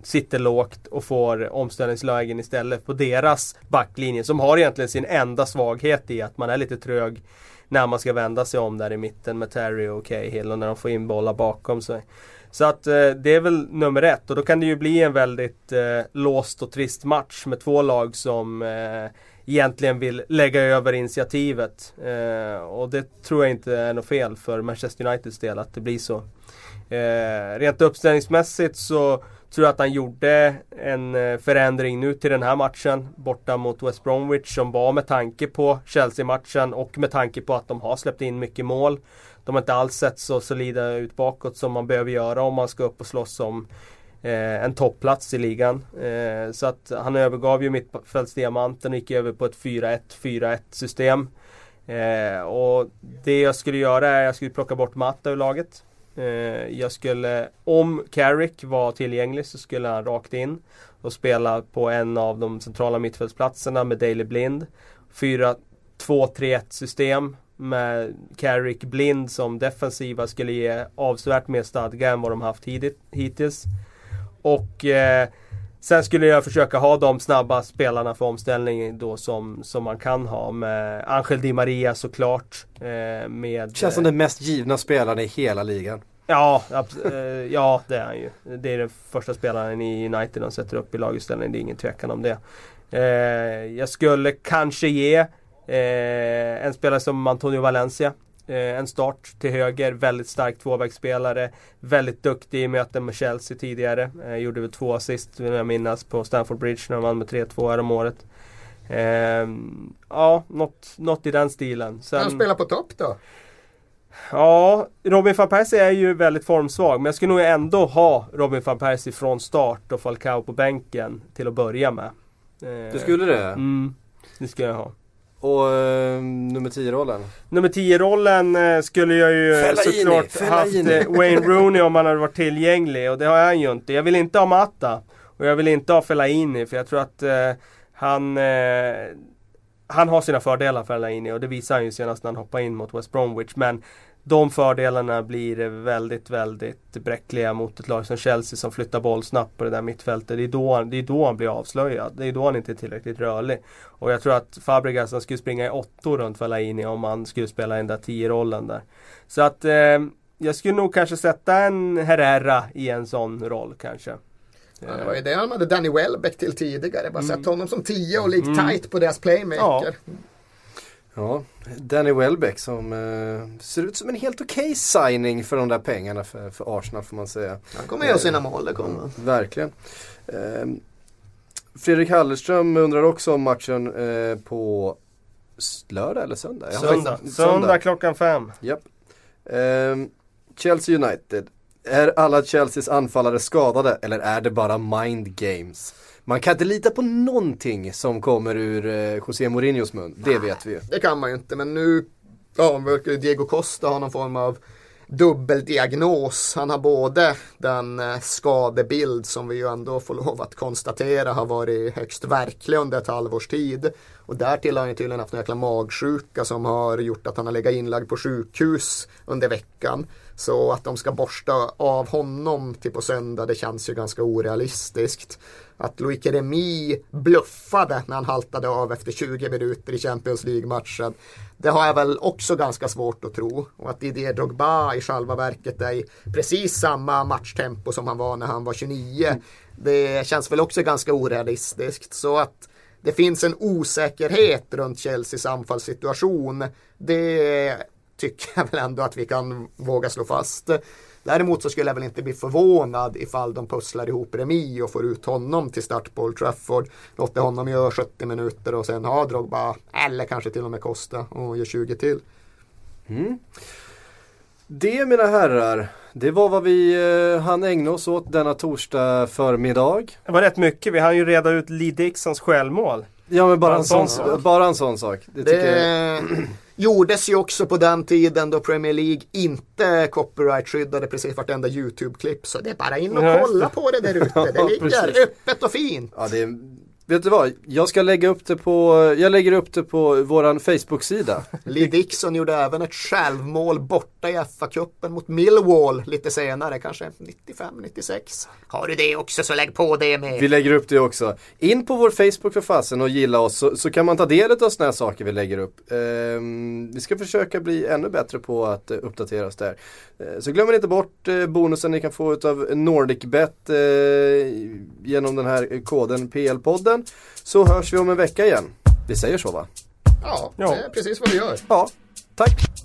sitter lågt och får omställningslägen istället på deras backlinje. Som har egentligen sin enda svaghet i att man är lite trög när man ska vända sig om där i mitten med Terry och Cahill och när de får in bollar bakom sig. Så att eh, det är väl nummer ett och då kan det ju bli en väldigt eh, låst och trist match med två lag som eh, egentligen vill lägga över initiativet. Eh, och det tror jag inte är något fel för Manchester Uniteds del att det blir så. Eh, rent uppställningsmässigt så tror jag att han gjorde en eh, förändring nu till den här matchen borta mot West Bromwich som var med tanke på Chelsea-matchen och med tanke på att de har släppt in mycket mål. De har inte alls sett så solida ut bakåt som man behöver göra om man ska upp och slåss om Eh, en toppplats i ligan. Eh, så att han övergav ju mittfältsdiamanten och gick över på ett 4-1-4-1 system. Eh, och det jag skulle göra är att jag skulle plocka bort Matta ur laget. Eh, jag skulle, om Carrick var tillgänglig så skulle han rakt in och spela på en av de centrala mittfältsplatserna med Daley Blind. 4-2-3-1 system med Carrick Blind som defensiva skulle ge avsevärt mer stadga än vad de haft hittills. Och eh, sen skulle jag försöka ha de snabba spelarna för omställning då som, som man kan ha med Angel Di Maria såklart. Eh, med, Känns som den mest givna spelaren i hela ligan. Ja, eh, ja det är han ju. Det är den första spelaren i United de sätter upp i laguppställningen. Det är ingen tvekan om det. Eh, jag skulle kanske ge eh, en spelare som Antonio Valencia eh, en start till höger. Väldigt stark tvåvägsspelare. Väldigt duktig i möten med Chelsea tidigare. Eh, gjorde väl två assist vill jag minnas på Stamford Bridge när de vann med 3-2 här om året. Eh, ja, något, något i den stilen. Sen, Han spelar på topp då? Ja, Robin van Persie är ju väldigt formsvag. Men jag skulle nog ändå ha Robin van Persie från start och Falcao på bänken till att börja med. Eh, Du skulle det? Mm, det skulle jag ha. Och eh, nummer 10-rollen? Nummer 10-rollen eh, skulle jag ju Fellaini, såklart Fellaini. haft eh, Wayne Rooney om han hade varit tillgänglig och det har han ju inte. Jag vill inte ha Mata och jag vill inte ha Fellaini för jag tror att eh, han eh, han har sina fördelar Fellaini och det visar han ju senast när han hoppade in mot West Bromwich men de fördelarna blir väldigt, väldigt bräckliga mot ett lag som Chelsea som flyttar boll snabbt på det där mittfältet. Det är då, det är då han blir avslöjad. Det är då han inte är tillräckligt rörlig. Och jag tror att Fabregas han skulle springa i åttor runt Fellaini om han skulle spela den där 10-rollen där. Så att eh, jag skulle nog kanske sätta en Herrera i en sån roll kanske. Ja, det var ju det han hade Danny Welbeck till tidigare. Bara mm. sett honom som 10 och ligga mm. tight på deras playmaker. Ja. Ja, Danny Welbeck som eh, ser ut som en helt okej okay signing för de där pengarna för, för Arsenal får man säga. Han kommer göra sina mål, det kommer han. Verkligen. Eh, Fredrik Hallerström undrar också om matchen eh, på lördag eller söndag? Söndag. Söndag. söndag klockan fem. Japp. Eh, Chelsea United. Är alla Chelseas anfallare skadade eller är det bara mind games? Man kan inte lita på någonting som kommer ur eh, José Mourinhos mun. Det vet vi ju. Det kan man ju inte men nu ja, verkar Diego Costa ha någon form av dubbeldiagnos. Han har både den eh, skadebild som vi ju ändå får lov att konstatera har varit högst verklig under ett halvårs tid. Och därtill har han tydligen haft en jäkla magsjuka som har gjort att han har legat inlagd på sjukhus under veckan. Så att de ska borsta av honom till på söndag det känns ju ganska orealistiskt. Att Loic Keremi bluffade när han haltade av efter 20 minuter i Champions League-matchen. Det har jag väl också ganska svårt att tro. Och att Didier Drogba i själva verket är i precis samma matchtempo som han var när han var 29. Det känns väl också ganska orealistiskt. Så att det finns en osäkerhet runt Chelseas anfallssituation. Det tycker jag väl ändå att vi kan våga slå fast. Däremot så skulle jag väl inte bli förvånad ifall de pusslar ihop Remi och får ut honom till start på Old Trafford. Låter honom göra 70 minuter och sen ha Drogba eller kanske till och med Costa och gör 20 till. Mm. Det mina herrar, det var vad vi eh, hann ägna oss åt denna torsdag förmiddag. Det var rätt mycket, vi hann ju reda ut Lee Dixons självmål. Ja men bara, bara en, sån, sak. bara en sån sak. Det, det gjordes ju också på den tiden då Premier League inte copyright-skyddade precis vartenda YouTube-klipp. Så det är bara in och kolla på det där ute. Det ligger öppet och fint. Ja, det är Vet du vad? Jag ska lägga upp det på, jag lägger upp det på våran Facebook-sida. Lee Dixon gjorde även ett självmål borta i FA-cupen mot Millwall lite senare, kanske 95-96. Har du det också så lägg på det med. Vi lägger upp det också. In på vår Facebook för fasen och gilla oss så, så kan man ta del av sådana här saker vi lägger upp. Ehm, vi ska försöka bli ännu bättre på att uh, uppdatera oss där. Ehm, så glöm inte bort uh, bonusen ni kan få av NordicBet uh, genom den här koden PL-podden podden. Så hörs vi om en vecka igen. Vi säger så va? Ja, det är precis vad vi gör. Ja, tack.